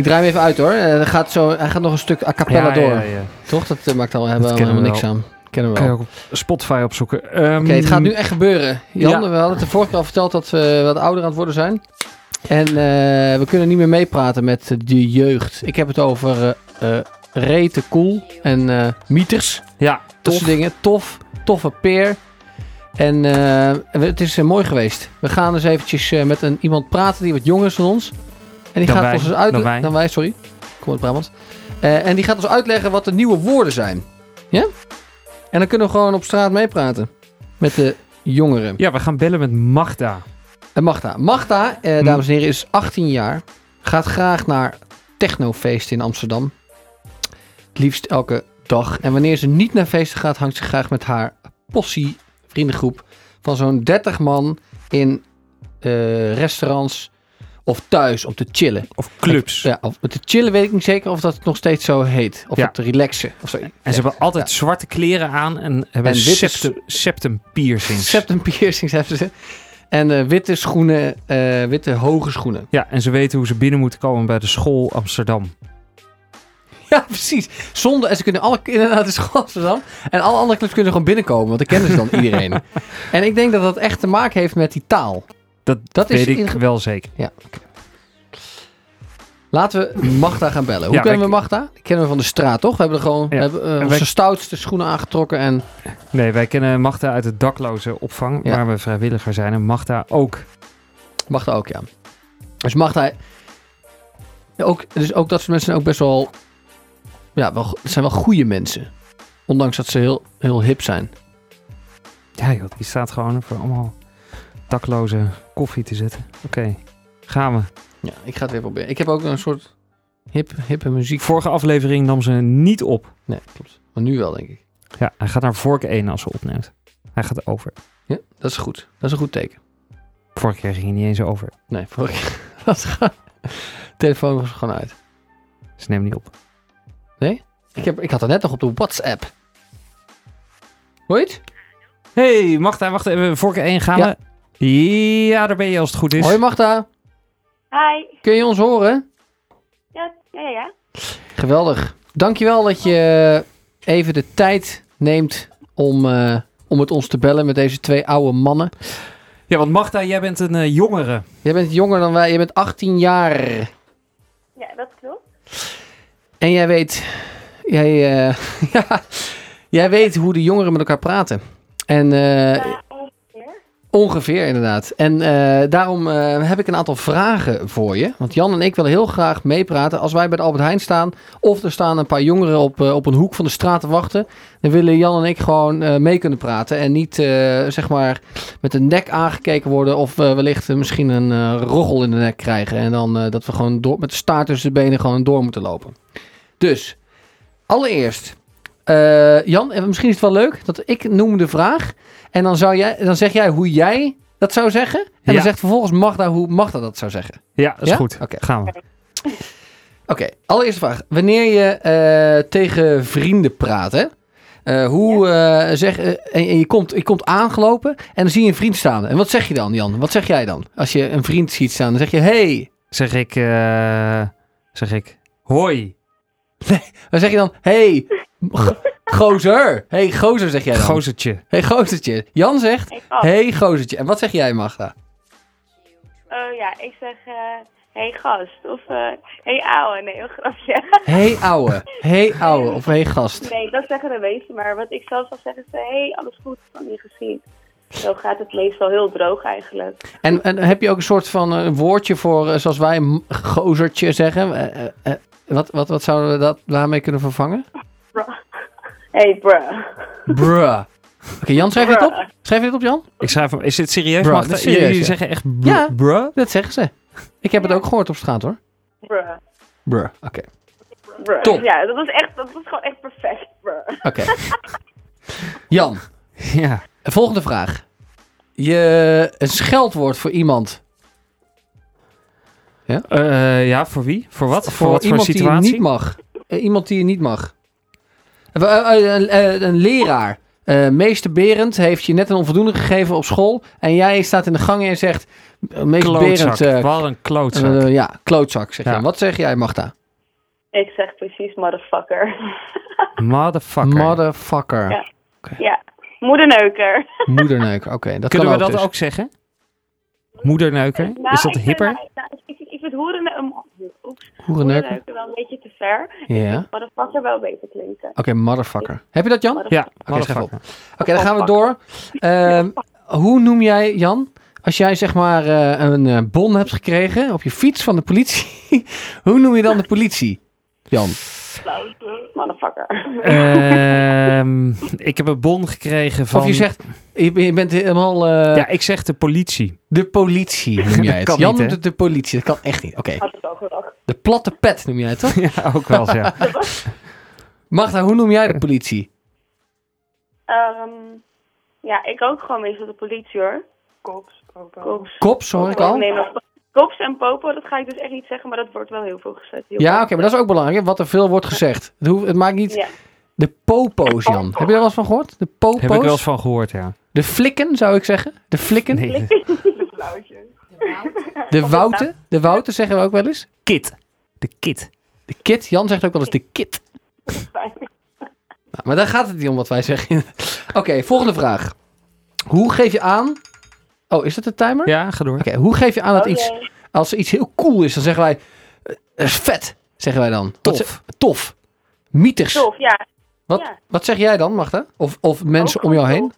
S4: Ik draai hem even uit hoor. Eh, dan gaat zo, hij gaat nog een stuk a cappella
S2: Ja,
S4: door.
S2: ja, ja.
S4: Toch? Dat eh, maakt al helemaal
S2: we
S4: niks aan. Kennen we
S2: Kan je
S4: wel.
S2: ook op Spotify opzoeken. Ehm,
S4: Oké, het gaat nu echt gebeuren. Jan,
S2: Ja.
S4: we hadden het de vorige keer al verteld dat we wat ouder aan het worden zijn. En eh, we kunnen niet meer meepraten met de jeugd. Ik heb het over eh eh rete cool en eh mieters.
S2: Ja, tof.
S4: dingen. Tof. Toffe peer. En eh, het is eh, mooi geweest. We gaan dus eventjes eh, met een, iemand praten die wat jonger is dan ons. En die
S2: Dan
S4: gaat
S2: wij.
S4: ons dus uit...
S2: Dan wij.
S4: Dan wij, sorry. Ik kom uit Brabant. Eh, en die gaat ons uitleggen wat de nieuwe woorden zijn. Ja? En dan kunnen we gewoon op straat meepraten. Met de jongeren.
S2: Ja, we gaan bellen met Magda.
S4: En Magda. Magda, eh,
S2: Hm.
S4: dames en heren, is 18 jaar. Gaat graag naar technofeesten in Amsterdam. Het liefst elke dag. En wanneer ze niet naar feesten gaat, hangt ze graag met haar possie vriendengroep van zo'n 30 man in eh, restaurants of thuis om te chillen.
S2: Of clubs.
S4: Ja, of te chillen weet ik niet zeker of dat het nog steeds zo heet. Of
S2: Ja.
S4: het relaxen. Of zo.
S2: En ze hebben altijd zwarte kleren aan en hebben
S4: En witte
S2: septum, septum piercings.
S4: Septum piercings hebben ze. En eh, witte schoenen, eh, witte hoge schoenen.
S2: Ja, en ze weten hoe ze binnen moeten komen bij de school Amsterdam.
S4: Ja, precies. Zonder, en ze kunnen alle kinderen naar de school Amsterdam. En alle andere clubs kunnen gewoon binnenkomen, want dan kennen ze dan iedereen. En ik denk dat dat echt te maken heeft met die taal.
S2: Dat,
S4: Dat is
S2: weet ik
S4: in-
S2: wel zeker.
S4: Ja. Laten we Magda gaan bellen. Hoe
S2: Ja,
S4: kennen
S2: wij-
S4: we Magda? Die kennen we van de straat, toch? We hebben er gewoon we hebben, eh, onze
S2: wij-
S4: stoutste schoenen aangetrokken. En
S2: Nee, wij kennen Magda uit het dakloze opvang,
S4: Ja.
S2: waar we vrijwilliger zijn. En Magda ook.
S4: Magda ook, ja. Dus Magda... Ook, dus ook dat soort mensen zijn ook best wel... Ja, wel, het zijn wel goede mensen. Ondanks dat ze heel, heel hip zijn.
S2: Ja joh, die staat gewoon voor allemaal dakloze koffie te zetten. Oké, gaan we.
S4: Ja, ik ga het weer proberen. Ik heb ook een soort hip, hippe muziek.
S2: Vorige aflevering nam ze niet op.
S4: Nee, klopt. Maar nu wel, denk ik.
S2: Ja, hij gaat naar vork 1 als ze opneemt. Hij gaat over.
S4: Ja, dat is goed. Dat is een goed teken.
S2: Vorige keer ging hij niet eens over.
S4: Nee, vorige keer gewoon... De telefoon was gewoon uit.
S2: Ze neemt niet op.
S4: Ik, heb, ik had het net nog op de WhatsApp. Hoor je het?
S2: hey, Magda, wacht even. Vork 1 gaan
S4: Ja.
S2: we. Ja, daar ben je als het goed is.
S4: Hoi Magda.
S9: Hi.
S4: Kun je ons horen?
S9: Ja, ja, ja, ja.
S4: Geweldig. Dankjewel dat je even de tijd neemt om, eh, om met ons te bellen met deze twee oude mannen.
S2: Ja, want Magda, jij bent een eh, jongere.
S4: Jij bent jonger dan wij. Je bent 18 jaar.
S9: Ja, dat klopt.
S4: En jij weet... Jij, eh, ja, jij weet hoe de jongeren met elkaar praten. En eh,
S9: Ja, ongeveer.
S4: Inderdaad. En eh, daarom eh, heb ik een aantal vragen voor je. Want Jan en ik willen heel graag meepraten. Als wij bij de Albert Heijn staan, of er staan een paar jongeren op, eh, op een hoek van de straat te wachten, dan willen Jan en ik gewoon mee kunnen praten. En niet, zeg maar, met de nek aangekeken worden. Of wellicht misschien een roggel in de nek krijgen. En dan dat we gewoon door, met de staart tussen de benen gewoon door moeten lopen. Dus, allereerst. Eh, Jan, en misschien is het wel leuk dat ik noem de vraag. En dan, zou jij, dan zeg jij hoe jij dat zou zeggen. En
S2: Ja.
S4: dan zegt vervolgens Magda hoe Magda dat zou zeggen.
S2: Ja, dat is
S4: Ja?
S2: goed.
S4: Oké.
S2: Gaan we.
S4: Oké, allereerste vraag. Wanneer je eh, tegen vrienden praat, hè? eh, hoe eh, zeg, en, en je, komt, je komt aangelopen en dan zie je een vriend staan. En wat zeg je dan, Jan? Wat zeg jij dan? Als je een vriend ziet staan, dan zeg je hey.
S2: Zeg ik, eh, zeg ik, hoi,
S4: Dan zeg je dan hey, gozer. Hey, gozer zeg jij dan.
S2: gozertje.
S4: Hey, gozertje. Jan zegt hey, gozertje. En wat zeg jij, Magda?
S9: Oh ja, ik zeg, eh hey gast. Of, eh hey ouwe. Nee, een grapje.
S4: Hey, ouwe. Hey, ouwe. Of hey, gast.
S9: nee, dat zeggen de meesten. Maar wat ik zelf zal zeggen is, eh, hey, alles goed van je gezien. Zo gaat het meestal heel droog eigenlijk.
S4: En, en heb je ook een soort van eh, een woordje voor, zoals wij, gozertje zeggen? Eh, eh, eh, wat, wat, wat zouden we dat daarmee kunnen vervangen?
S9: Hey bruh.
S4: Bruh. Oké, Jan, schrijf je dit op? Schrijf je dit op, Jan?
S2: Ik schrijf hem, is dit serieus?
S4: Bruh, is serieus,
S2: Jullie
S4: ja.
S2: zeggen echt br
S4: Ja.
S2: bruh?
S4: Dat zeggen ze. Ik heb het ook gehoord op straat, hoor.
S9: Bruh.
S4: Bruh. Oké.
S9: Bruh.
S4: Top.
S9: Ja, dat was echt, dat was gewoon echt perfect, bruh.
S4: Oké. Jan,
S2: Ja.
S4: volgende vraag. Je, een scheldwoord voor iemand.
S2: Eh, ja, voor wie? Voor wat? Voor,
S4: Voor,
S2: wat voor
S4: iemand die je
S2: situatie?
S4: niet mag. Eh, iemand die je niet mag. Eh, eh, eh, een, een leraar. eh, meester Berend heeft je net een onvoldoende gegeven op school. En jij staat in de gang en zegt... meester
S2: Klootzak.
S4: Berend, eh,
S2: Wat een klootzak.
S4: ja, klootzak zeg je. Wat zeg jij, Magda?
S10: Ik zeg precies motherfucker.
S2: Motherfucker.
S4: Motherfucker.
S10: Ja. ja, moederneuker.
S4: Moederneuk, oké. dat
S2: Kunnen
S4: kan
S2: we dat
S4: dus.
S2: ook zeggen? Moederneuker?
S10: Nou,
S2: is dat
S10: ik
S2: hipper?
S10: Vind, nou, ik, ik vind hoeren, oeps,
S4: Hoerenneuker.
S10: hoerenneuker wel een beetje te ver.
S4: Ja.
S10: Motherfucker wel beter klinken.
S4: Oké, motherfucker. Heb je dat, Jan?
S2: Ja,
S4: Oké, schrijf op.
S2: motherfucker.
S4: Oké, dan gaan we door. Ehm, hoe noem jij, Jan, als jij zeg maar eh, een eh, bon hebt gekregen op je fiets van de politie, hoe noem je dan de politie? Jan.
S10: Motherfucker.
S2: Ehm, ik heb een bon gekregen van...
S4: Of je zegt, je, je bent helemaal eh,
S2: Ja, ik zeg de politie.
S4: de politie, noem jij het.
S2: kan
S4: Jan
S2: niet,
S4: noemt het de politie, dat kan echt niet. Oké, de platte pet noem jij het, toch?
S2: Ja, ook wel ja.
S4: Magda, hoe noem jij de politie?
S10: Ehm, ja, ik ook gewoon meestal de politie hoor. Kops, Kops.
S4: Kops, hoor ik al.
S10: Nee, maar Kops en popo, dat ga ik dus echt niet zeggen, maar dat wordt wel heel veel gezet. Heel
S4: Ja, oké, maar dat is ook belangrijk, wat er veel wordt gezegd. Het, hoeft, het maakt niet...
S10: Ja.
S4: De popo's, Jan. Heb je daar wel eens van gehoord? De popo's?
S2: Heb ik wel eens van gehoord, ja.
S4: De flikken, zou ik zeggen. De flikken.
S2: Nee,
S4: De wouten. De wouten zeggen we ook wel eens.
S2: kit. De kit.
S4: De kit. Jan zegt ook wel eens de kit. Nou, maar daar gaat het niet om wat wij zeggen. Oké, volgende vraag. Hoe geef je aan... Oh, is dat de timer?
S2: Ja, ga door.
S4: Oké, hoe geef je aan dat
S10: Oh,
S4: iets... Als er iets heel cool is, dan zeggen wij... eh, Dat is vet, zeggen wij dan.
S2: Tof.
S4: ze- tof. Mieters.
S10: Tof, ja.
S4: Wat,
S10: Ja.
S4: wat zeg jij dan, Magda? Of, of mensen
S10: Ook
S4: om jou heen?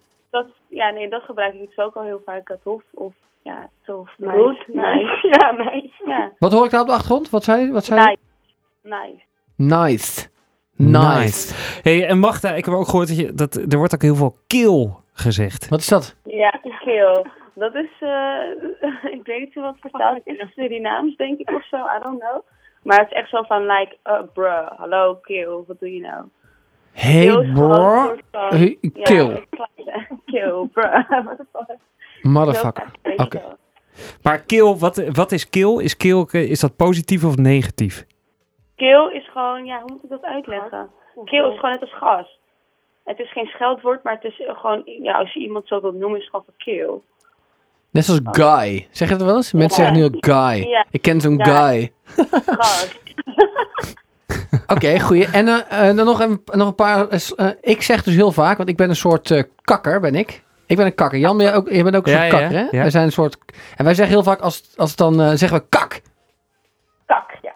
S10: Ja, nee, dat gebruik ik dus ook al heel vaak. eh, Tof of ja, tof. Nice.
S9: Goed,
S10: nice. Ja, nice. Ja,
S4: Wat hoor ik daar op de achtergrond? Wat zei, wat zei je?
S10: nice. Nice.
S4: Nice. Nice.
S2: Hey, en Magda, ik heb ook gehoord dat, je, dat er wordt ook heel veel kill gezegd.
S4: Wat is dat?
S10: Ja, kill. Dat is, eh ik weet niet wat vertaald is. Surinaams, denk ik, of zo. I don't know. Maar het is echt zo van, like, uh, bruh, hallo, kill, wat doe je nou?
S4: Hey bro. Hey,
S10: ja,
S4: kill.
S10: kill, bruh. What the fuck?
S4: Motherfucker. Oké.
S2: Maar kill, wat, wat is kill? Is kill, is dat positief of negatief?
S10: Kill is gewoon, ja, hoe moet ik dat uitleggen? Kill is gewoon net als gas. Het is geen scheldwoord, maar het is gewoon, ja, als je iemand zo wilt noemen, is het gewoon van kill.
S4: Net zoals guy. Zeg je dat wel eens? Mensen zeggen nu ook guy.
S10: Ja.
S4: Ik ken zo'n
S10: Ja.
S4: guy.
S10: Gas.
S4: Oké, goeie. En eh, eh, dan nog een, nog een paar... eh, ik zeg dus heel vaak, want ik ben een soort eh, kakker, ben ik. Ik ben een kakker. Jan, ben jij ook, je bent ook een
S2: Ja,
S4: soort
S2: ja,
S4: kakker, hè?
S2: ja.
S4: Wij zijn een soort... En wij zeggen heel vaak, als, als het dan eh, zeggen we kak.
S10: Kak, ja.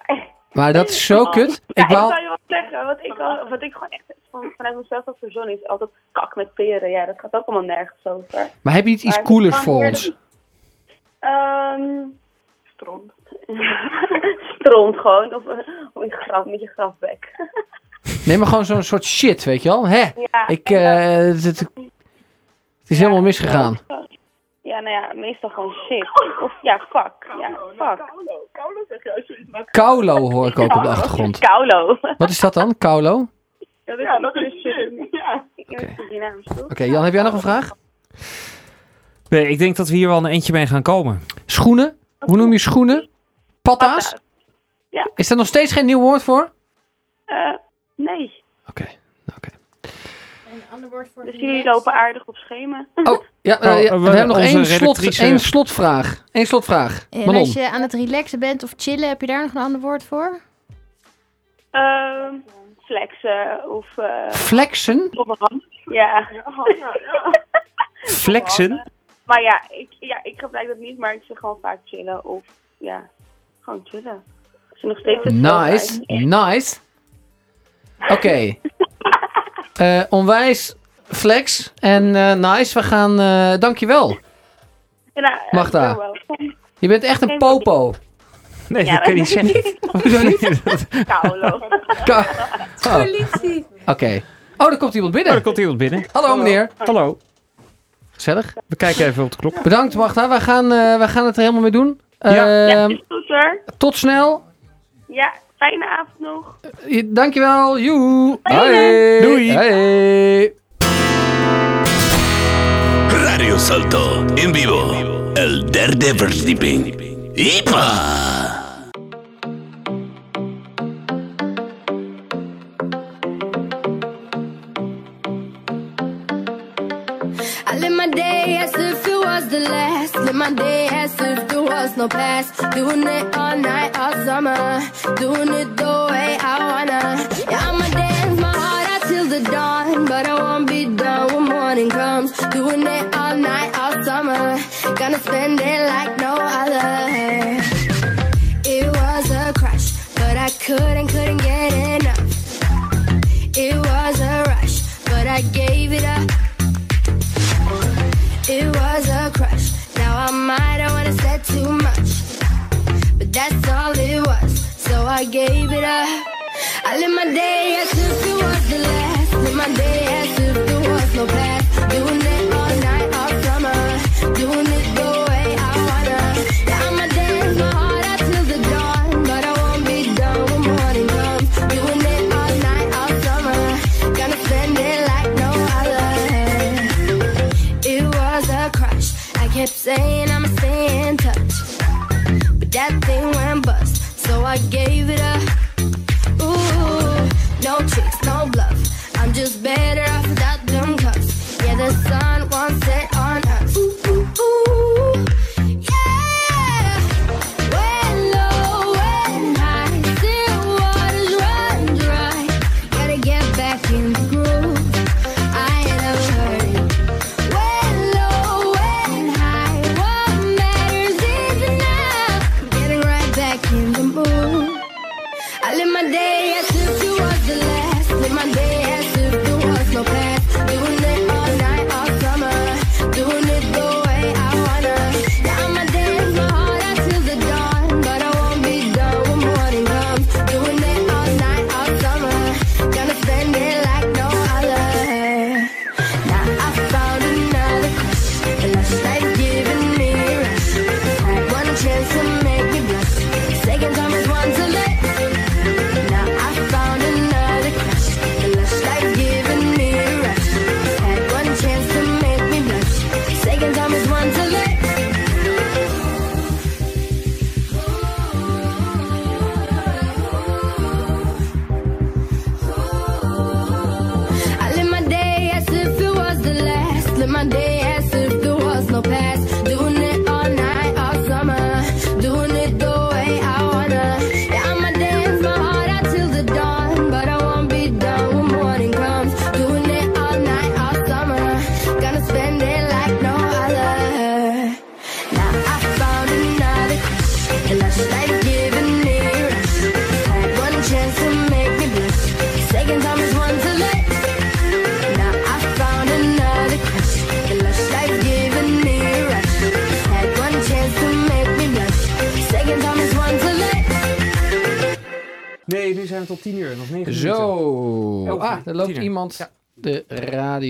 S4: Maar dat is zo kut.
S10: Ja,
S4: Ik wou...
S10: zou je wat zeggen. Wat ik, wat ik gewoon echt van, vanuit mezelf als persoon is altijd kak met peren. Ja, dat gaat ook allemaal nergens over.
S4: Maar heb je niet iets
S10: Maar het
S4: coolers voor ons?
S10: Ehm stront. stront gewoon. Of, of een graf, met je grafbek.
S4: Nee, maar gewoon zo'n soort shit, weet je wel? Hè?
S10: Ja,
S4: Ik, eh, het, het- het is helemaal misgegaan.
S10: Ja, nou ja, meestal gewoon shit. Of ja, fuck. Ja, fuck.
S4: Kaulo hoor ik ook op de achtergrond.
S10: Kaulo.
S4: Wat is dat dan? Kaulo?
S10: Ja, dat is shit. Ja.
S4: Oké.
S10: Oké.
S4: Oké, Jan, heb jij nog een vraag?
S2: Nee, ik denk dat we hier wel een eentje mee gaan komen.
S4: Schoenen? Hoe noem je schoenen? Patta's?
S10: Ja.
S4: Is er nog steeds geen nieuw woord voor?
S10: Eh, nee.
S4: Oké, oké.
S5: Een ander woord voor
S10: Dus jullie lopen aardig op schema.
S4: Oh, ja, eh,
S2: Oh,
S4: ja, we,
S2: we-
S4: hebben nog één, slot, één slotvraag. Eén slotvraag.
S5: En
S4: Manon.
S5: als je aan het relaxen bent of chillen, heb je daar nog een ander woord voor?
S10: Ehm flexen of... eh
S4: Flexen?
S10: op een hand. Ja.
S2: Flexen?
S10: Maar ja ik, ja, ik gebruik dat niet, maar ik zeg gewoon vaak chillen of ja, gewoon chillen. Als je nog steeds het
S4: Nice, nice. Oké. Eh, onwijs flex en eh, nice. We gaan, eh dankjewel.
S10: Ja,
S4: Magda. Je bent echt een popo.
S2: Nee,
S10: Ja,
S2: dat je niet zeggen.
S4: Hoezo niet?
S10: Kaulo.
S4: Oh, Oké.
S5: Politie.
S4: Oh, er komt iemand
S2: Oh,
S4: binnen.
S2: er komt iemand binnen.
S4: Hallo meneer.
S2: Hallo.
S4: Gezellig.
S2: We kijken even op de klok.
S4: Bedankt Magda. We gaan, eh, we gaan het er helemaal mee doen.
S2: Ja.
S10: Ja,
S4: Ehm,
S10: is goed hoor.
S4: tot snel.
S10: Ja, fijne avond nog.
S4: Eh, Dankjewel. Joe.
S10: Fijne.
S4: Hoi.
S2: Doei.
S4: Hey.
S1: Radio Salto en vivo. El derde verdieping. ¡Ipa!
S11: No pass. Doing it all night, all summer. Doing it the way I wanna. Yeah, I'ma dance my heart out till the dawn. But I won't be done when morning comes. Doing it all night, all summer. Gonna spend it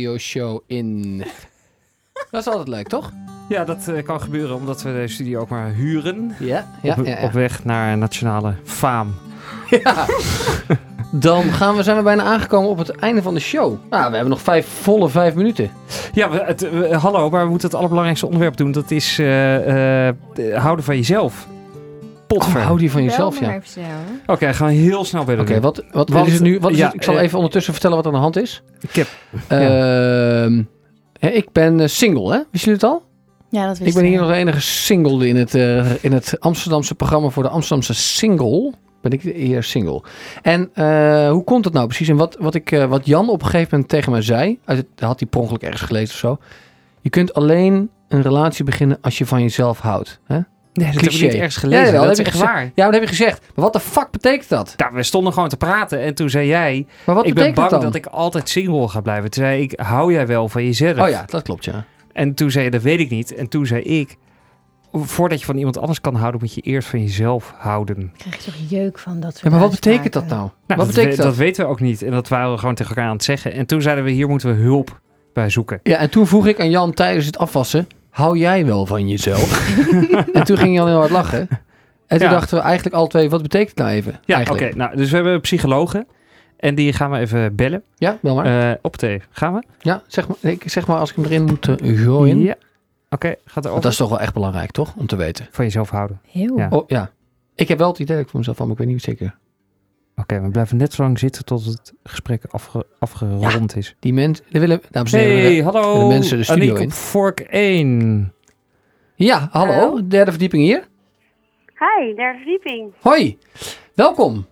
S4: radioshow in. Dat is altijd leuk, toch?
S2: Ja, dat eh, kan gebeuren omdat we de studio ook maar huren.
S4: Ja, ja,
S2: op,
S4: ja. ja.
S2: op weg naar nationale faam.
S4: Dan gaan we, zijn we bijna aangekomen op het einde van de show. Nou, we hebben nog vijf, volle vijf minuten.
S2: Ja, we, het, we- hallo, maar we moeten het allerbelangrijkste onderwerp doen. Dat is eh, eh, houden van jezelf. Potver.
S4: Oh, hou die van jezelf, ja.
S2: Oké, gaan we heel snel bij
S4: Oké,
S2: doen.
S4: wat, wat,
S2: Want-
S4: is het nu? Wat is
S2: ja,
S4: het? Ik zal
S2: eh,
S4: even ondertussen vertellen wat er aan de hand is.
S2: Ik heb,
S4: Ehm, hè, ik ben eh, single, hè? Wisten jullie het al?
S5: Ja, dat wist
S4: Ik ben hier nog de enige single in het, eh, in het Amsterdamse programma voor de Amsterdamse single. Ben ik hier single. En eh, hoe komt dat nou precies? En wat, wat, ik, eh, wat Jan op een gegeven moment tegen mij zei, uit het, had hij per ongeluk ergens gelezen of zo. Je kunt alleen een relatie beginnen als je van jezelf houdt. Hè?
S2: Nee, dat heb ik niet ergens gelezen.
S4: Ja,
S2: dat is
S4: heb
S2: echt
S4: je
S2: waar.
S4: Ja, maar dat heb je gezegd. Maar wat de fuck betekent dat?
S2: Nou, we stonden gewoon te praten en toen zei jij...
S4: Maar wat
S2: ik ben bang
S4: dat
S2: ik altijd single ga blijven. Toen zei ik, hou jij wel van jezelf?
S4: Oh ja, dat klopt ja.
S2: En toen zei je, dat weet ik niet. En toen zei ik, voordat je van iemand anders kan houden, moet je eerst van jezelf houden.
S5: krijg je toch jeuk van dat soort
S4: ja maar wat betekent dat nou?
S2: Nou,
S4: wat
S2: dat,
S4: betekent
S2: we-
S4: dat?
S2: dat weten we ook niet. En dat waren we gewoon tegen elkaar aan het zeggen. En toen zeiden we, hier moeten we hulp bij zoeken.
S4: Ja, en toen vroeg ik aan Jan tijdens het afwassen, hou jij wel van jezelf? en toen ging Jan heel hard lachen. En toen
S2: Ja.
S4: dachten we eigenlijk alle twee, wat betekent het nou even?
S2: Ja, oké. Nou, dus we hebben psychologen. En die gaan we even bellen.
S4: Ja, bel maar.
S2: Eh, op thee. Gaan we?
S4: ja, zeg maar, ik, zeg maar als ik hem erin moet uh, gooien.
S2: Ja. Oké, gaat er over.
S4: dat is toch wel echt belangrijk, toch? Om te weten.
S2: Van jezelf houden.
S5: Heel.
S2: Ja.
S4: Oh ja. Ik heb wel het idee dat ik voor mezelf van, maar ik weet niet zeker.
S2: Oké, we blijven net zo lang zitten tot het gesprek afge- afgerond is.
S4: Die mensen, willen, dames en heren,
S2: Hey, hallo.
S4: willen mensen de studio
S2: Aniek
S4: in.
S2: op Vork 1.
S4: Ja, hallo,
S9: Hallo.
S4: derde verdieping hier.
S9: Hi, derde verdieping.
S4: Hoi, welkom.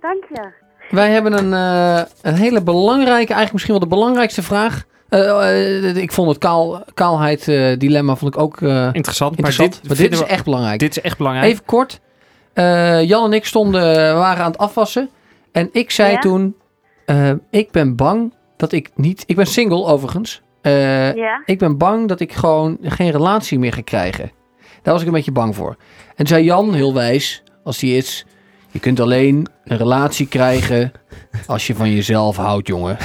S9: Dank je.
S4: Wij hebben een, eh, een hele belangrijke, eigenlijk misschien wel de belangrijkste vraag. Eh, eh, ik vond het kaal, kaalheid eh, dilemma vond ik ook eh,
S2: Interessant,
S4: interessant.
S2: maar dit,
S4: maar dit is
S2: we-
S4: echt belangrijk.
S2: dit is echt belangrijk.
S4: Even kort. Eh, Jan en ik stonden, waren aan het afwassen. En ik zei
S9: Ja?
S4: toen, eh, ik ben bang dat ik niet... Ik ben single overigens. Eh,
S9: Ja?
S4: Ik ben bang dat ik gewoon geen relatie meer ga krijgen. Daar was ik een beetje bang voor. En zei Jan, heel wijs, als hij is... Je kunt alleen een relatie krijgen als je van jezelf houdt, jongen.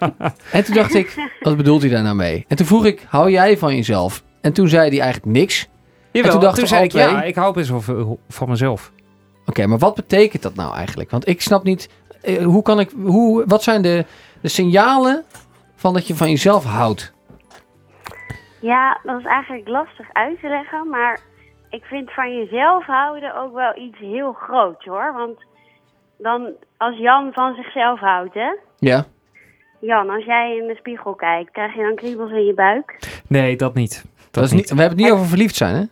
S4: en toen dacht ik, wat bedoelt hij daar nou mee? En toen vroeg ik, hou jij van jezelf? En toen zei hij eigenlijk niks.
S2: Jawel,
S4: toen dachten we
S2: zei ik, ja, ik hou best wel veel van mezelf.
S4: Oké, maar wat betekent dat nou eigenlijk? Want ik snap niet, eh, hoe kan ik, hoe, wat zijn de, de signalen van dat je van jezelf houdt?
S9: Ja, dat is eigenlijk lastig uit te leggen, maar ik vind van jezelf houden ook wel iets heel groots hoor. Want dan, als Jan van zichzelf houdt, hè?
S4: Ja.
S9: Jan, als jij in de spiegel kijkt, krijg je dan kriebels in je buik?
S2: Nee, dat niet. Dat,
S4: Dat is niet, we hebben het niet over verliefd zijn, hè?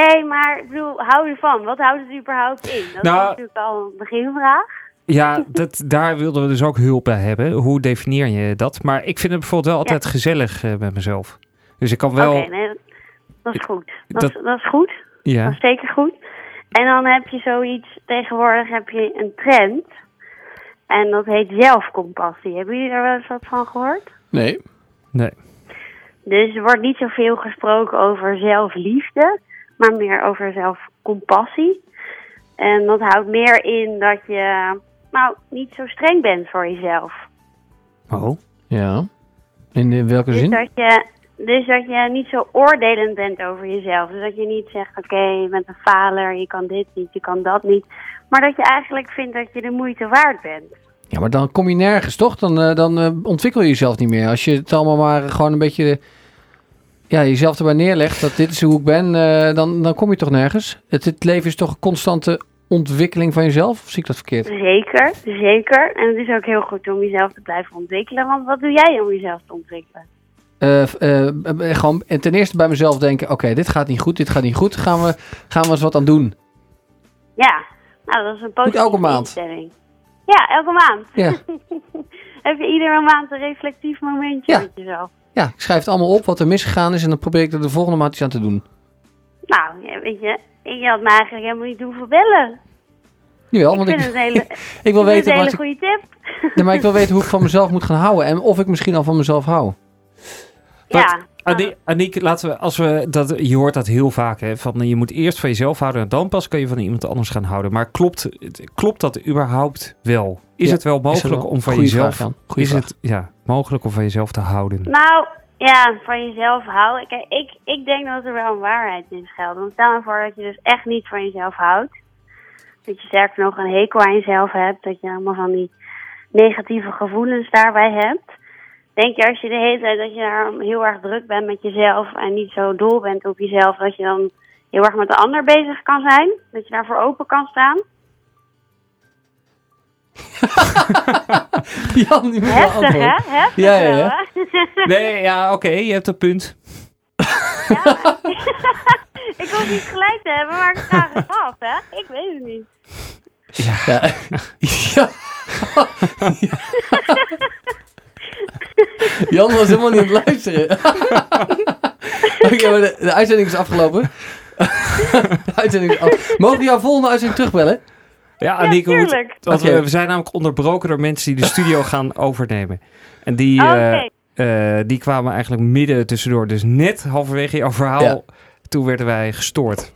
S9: Nee, maar ik bedoel, hou je van? Wat houdt het überhaupt in? Dat
S2: Nou-
S9: is natuurlijk al een beginvraag.
S2: Ja, dat, daar wilden we dus ook hulp bij hebben. Hoe definieer je dat? Maar ik vind het bijvoorbeeld wel altijd gezellig eh, met mezelf. Dus ik kan wel...
S9: Oké, nee, dat is goed. Dat,
S2: Dat-
S9: Is, dat is goed. Dat
S2: ja.
S9: is zeker goed. En dan heb je zoiets, tegenwoordig heb je een trend. En dat heet zelfcompassie. Hebben jullie daar wel eens wat van gehoord?
S4: Nee.
S2: Nee.
S9: Dus er wordt niet zoveel gesproken over zelfliefde, maar meer over zelfcompassie. En dat houdt meer in dat je nou, niet zo streng bent voor jezelf.
S2: Oh.
S4: Ja. In, welke
S9: Dus
S4: zin?
S9: dat, je, dus dat je niet zo oordelend bent over jezelf. Dus dat je niet zegt, oké, je bent een faler, je kan dit niet, je kan dat niet. Maar dat je eigenlijk vindt dat je de moeite waard bent.
S4: Ja, maar dan kom je nergens, toch? Dan, eh, dan eh, ontwikkel je jezelf niet meer. Als je het allemaal maar gewoon een beetje... Ja, jezelf erbij neerlegt dat dit is hoe ik ben, eh, dan, dan kom je toch nergens? Het, het leven is toch een constante ontwikkeling van jezelf? Of zie ik dat verkeerd?
S9: Zeker, zeker. En het is ook heel goed om jezelf te blijven ontwikkelen. Want wat doe jij om jezelf te ontwikkelen?
S4: Eh, eh, gewoon en ten eerste bij mezelf denken, oké, dit gaat niet goed, dit gaat niet goed. Gaan we, gaan we eens wat aan doen?
S9: Ja, nou dat is een positieve
S4: elke maand.
S9: instelling. Ja, elke maand.
S4: Ja.
S9: Heb je iedere maand een reflectief momentje
S4: Ja.
S9: met jezelf?
S4: Ja, ik schrijf het allemaal op wat er misgegaan is en dan probeer ik er de volgende maand iets aan te doen.
S9: Nou, ja, weet je, je had me eigenlijk helemaal niet hoeven bellen.
S4: Jawel,
S9: ik
S4: want
S9: vind
S4: ik,
S9: het een hele,
S4: ik wil
S9: ik vind het
S4: weten
S9: een hele
S4: ik,
S9: goede tip.
S4: nee, maar ik wil weten hoe ik van mezelf moet gaan houden en of ik misschien al van mezelf hou.
S9: Ja,
S2: Aniek, Aniek, laten we, als we dat, je hoort dat heel vaak, hè, van je moet eerst van jezelf houden en dan pas kun je van iemand anders gaan houden. Maar klopt, klopt dat überhaupt wel? Is
S4: Ja,
S2: het wel mogelijk
S4: wel-
S2: om van jezelf, is
S4: vraag.
S2: het ja, mogelijk om van jezelf te houden?
S9: Nou, ja, van jezelf houden. Kijk, ik, ik denk dat er wel een waarheid in schuilt. Want stel nou voor dat je dus echt niet van jezelf houdt. Dat je sterker nog een hekel aan jezelf hebt. Dat je allemaal van die negatieve gevoelens daarbij hebt. Denk je als je de hele tijd dat je daar heel erg druk bent met jezelf en niet zo dol bent op jezelf, dat je dan heel erg met de ander bezig kan zijn? Dat je daarvoor open kan staan?
S4: Jan, die moet
S9: Heftig, hè? Heftig
S4: Ja, ja, ja.
S2: Nee, ja, oké, je hebt een punt.
S9: ik hoef niet gelijk te hebben, maar ik vraag het af, hè? Ik weet het niet.
S4: Ja. ja. Jan was helemaal niet aan het luisteren. Oké, maar de, de uitzending is afgelopen. de uitzending is af. Mogen we jouw volgende uitzending terugbellen?
S2: Ja, Aniek, we, moeten-
S9: tuurlijk.
S2: want we, we zijn namelijk onderbroken door mensen die de studio gaan overnemen. En die, eh, eh, die kwamen eigenlijk midden tussendoor. Dus net halverwege jouw verhaal,
S4: Ja.
S2: toen werden wij gestoord.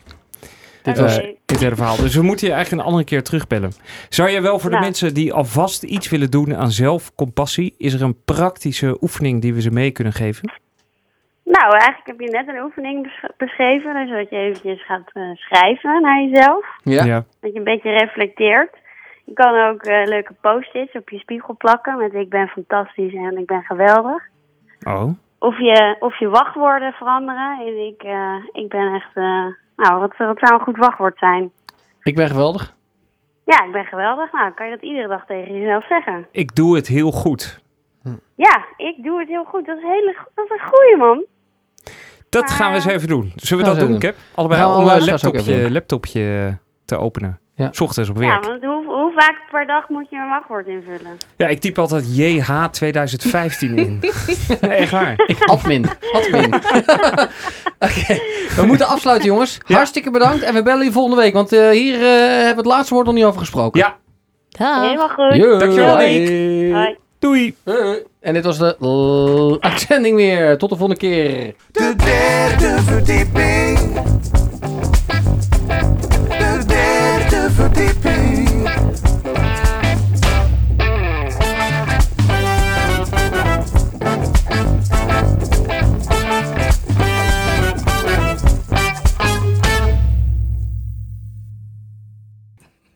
S4: Dit
S2: Eh,
S4: was,
S2: dit hele verhaal. Dus we moeten je eigenlijk een andere keer terugbellen. Zou je wel voor de mensen die alvast iets willen doen aan zelfcompassie, is er een praktische oefening die we ze mee kunnen geven?
S9: Nou, eigenlijk heb je net een oefening besch- beschreven. Dus dat je eventjes gaat eh, schrijven naar jezelf.
S4: ja?
S9: Dat je een beetje reflecteert. Je kan ook eh, leuke post-its op je spiegel plakken met ik ben fantastisch en ik ben geweldig.
S2: Oh.
S9: Of je, of je wachtwoorden veranderen. En ik, eh, ik ben echt, eh, nou wat, wat zou een goed wachtwoord zijn?
S4: Ik ben geweldig.
S9: Ja, ik ben geweldig. Nou, kan je dat iedere dag tegen jezelf zeggen.
S2: Ik doe het heel goed.
S9: Ja, ik doe het heel goed. Dat is, hele, dat is een goeie, man.
S2: Dat gaan we eens even doen. Zullen we dat doen,
S4: doen.
S2: Cap? Allebei om een
S4: even
S2: laptopje, laptopje te openen.
S4: Ja.
S2: Ochtends op
S9: Ja,
S2: werk.
S9: want hoe, hoe vaak per dag moet je een wachtwoord invullen?
S2: Ja, ik typ altijd JH 2015 in. Echt waar.
S4: Admin. Admin. Oké, we moeten afsluiten, jongens. Hartstikke bedankt. En we bellen je volgende week. Want eh, hier eh, hebben we het laatste woord nog niet over gesproken.
S2: Ja,
S5: Dag.
S9: Helemaal goed.
S4: Yo.
S2: Dankjewel. Nick.
S9: Hoi.
S2: Doei.
S4: En dit was de uitzending weer. Tot de volgende keer.
S8: De derde verdieping.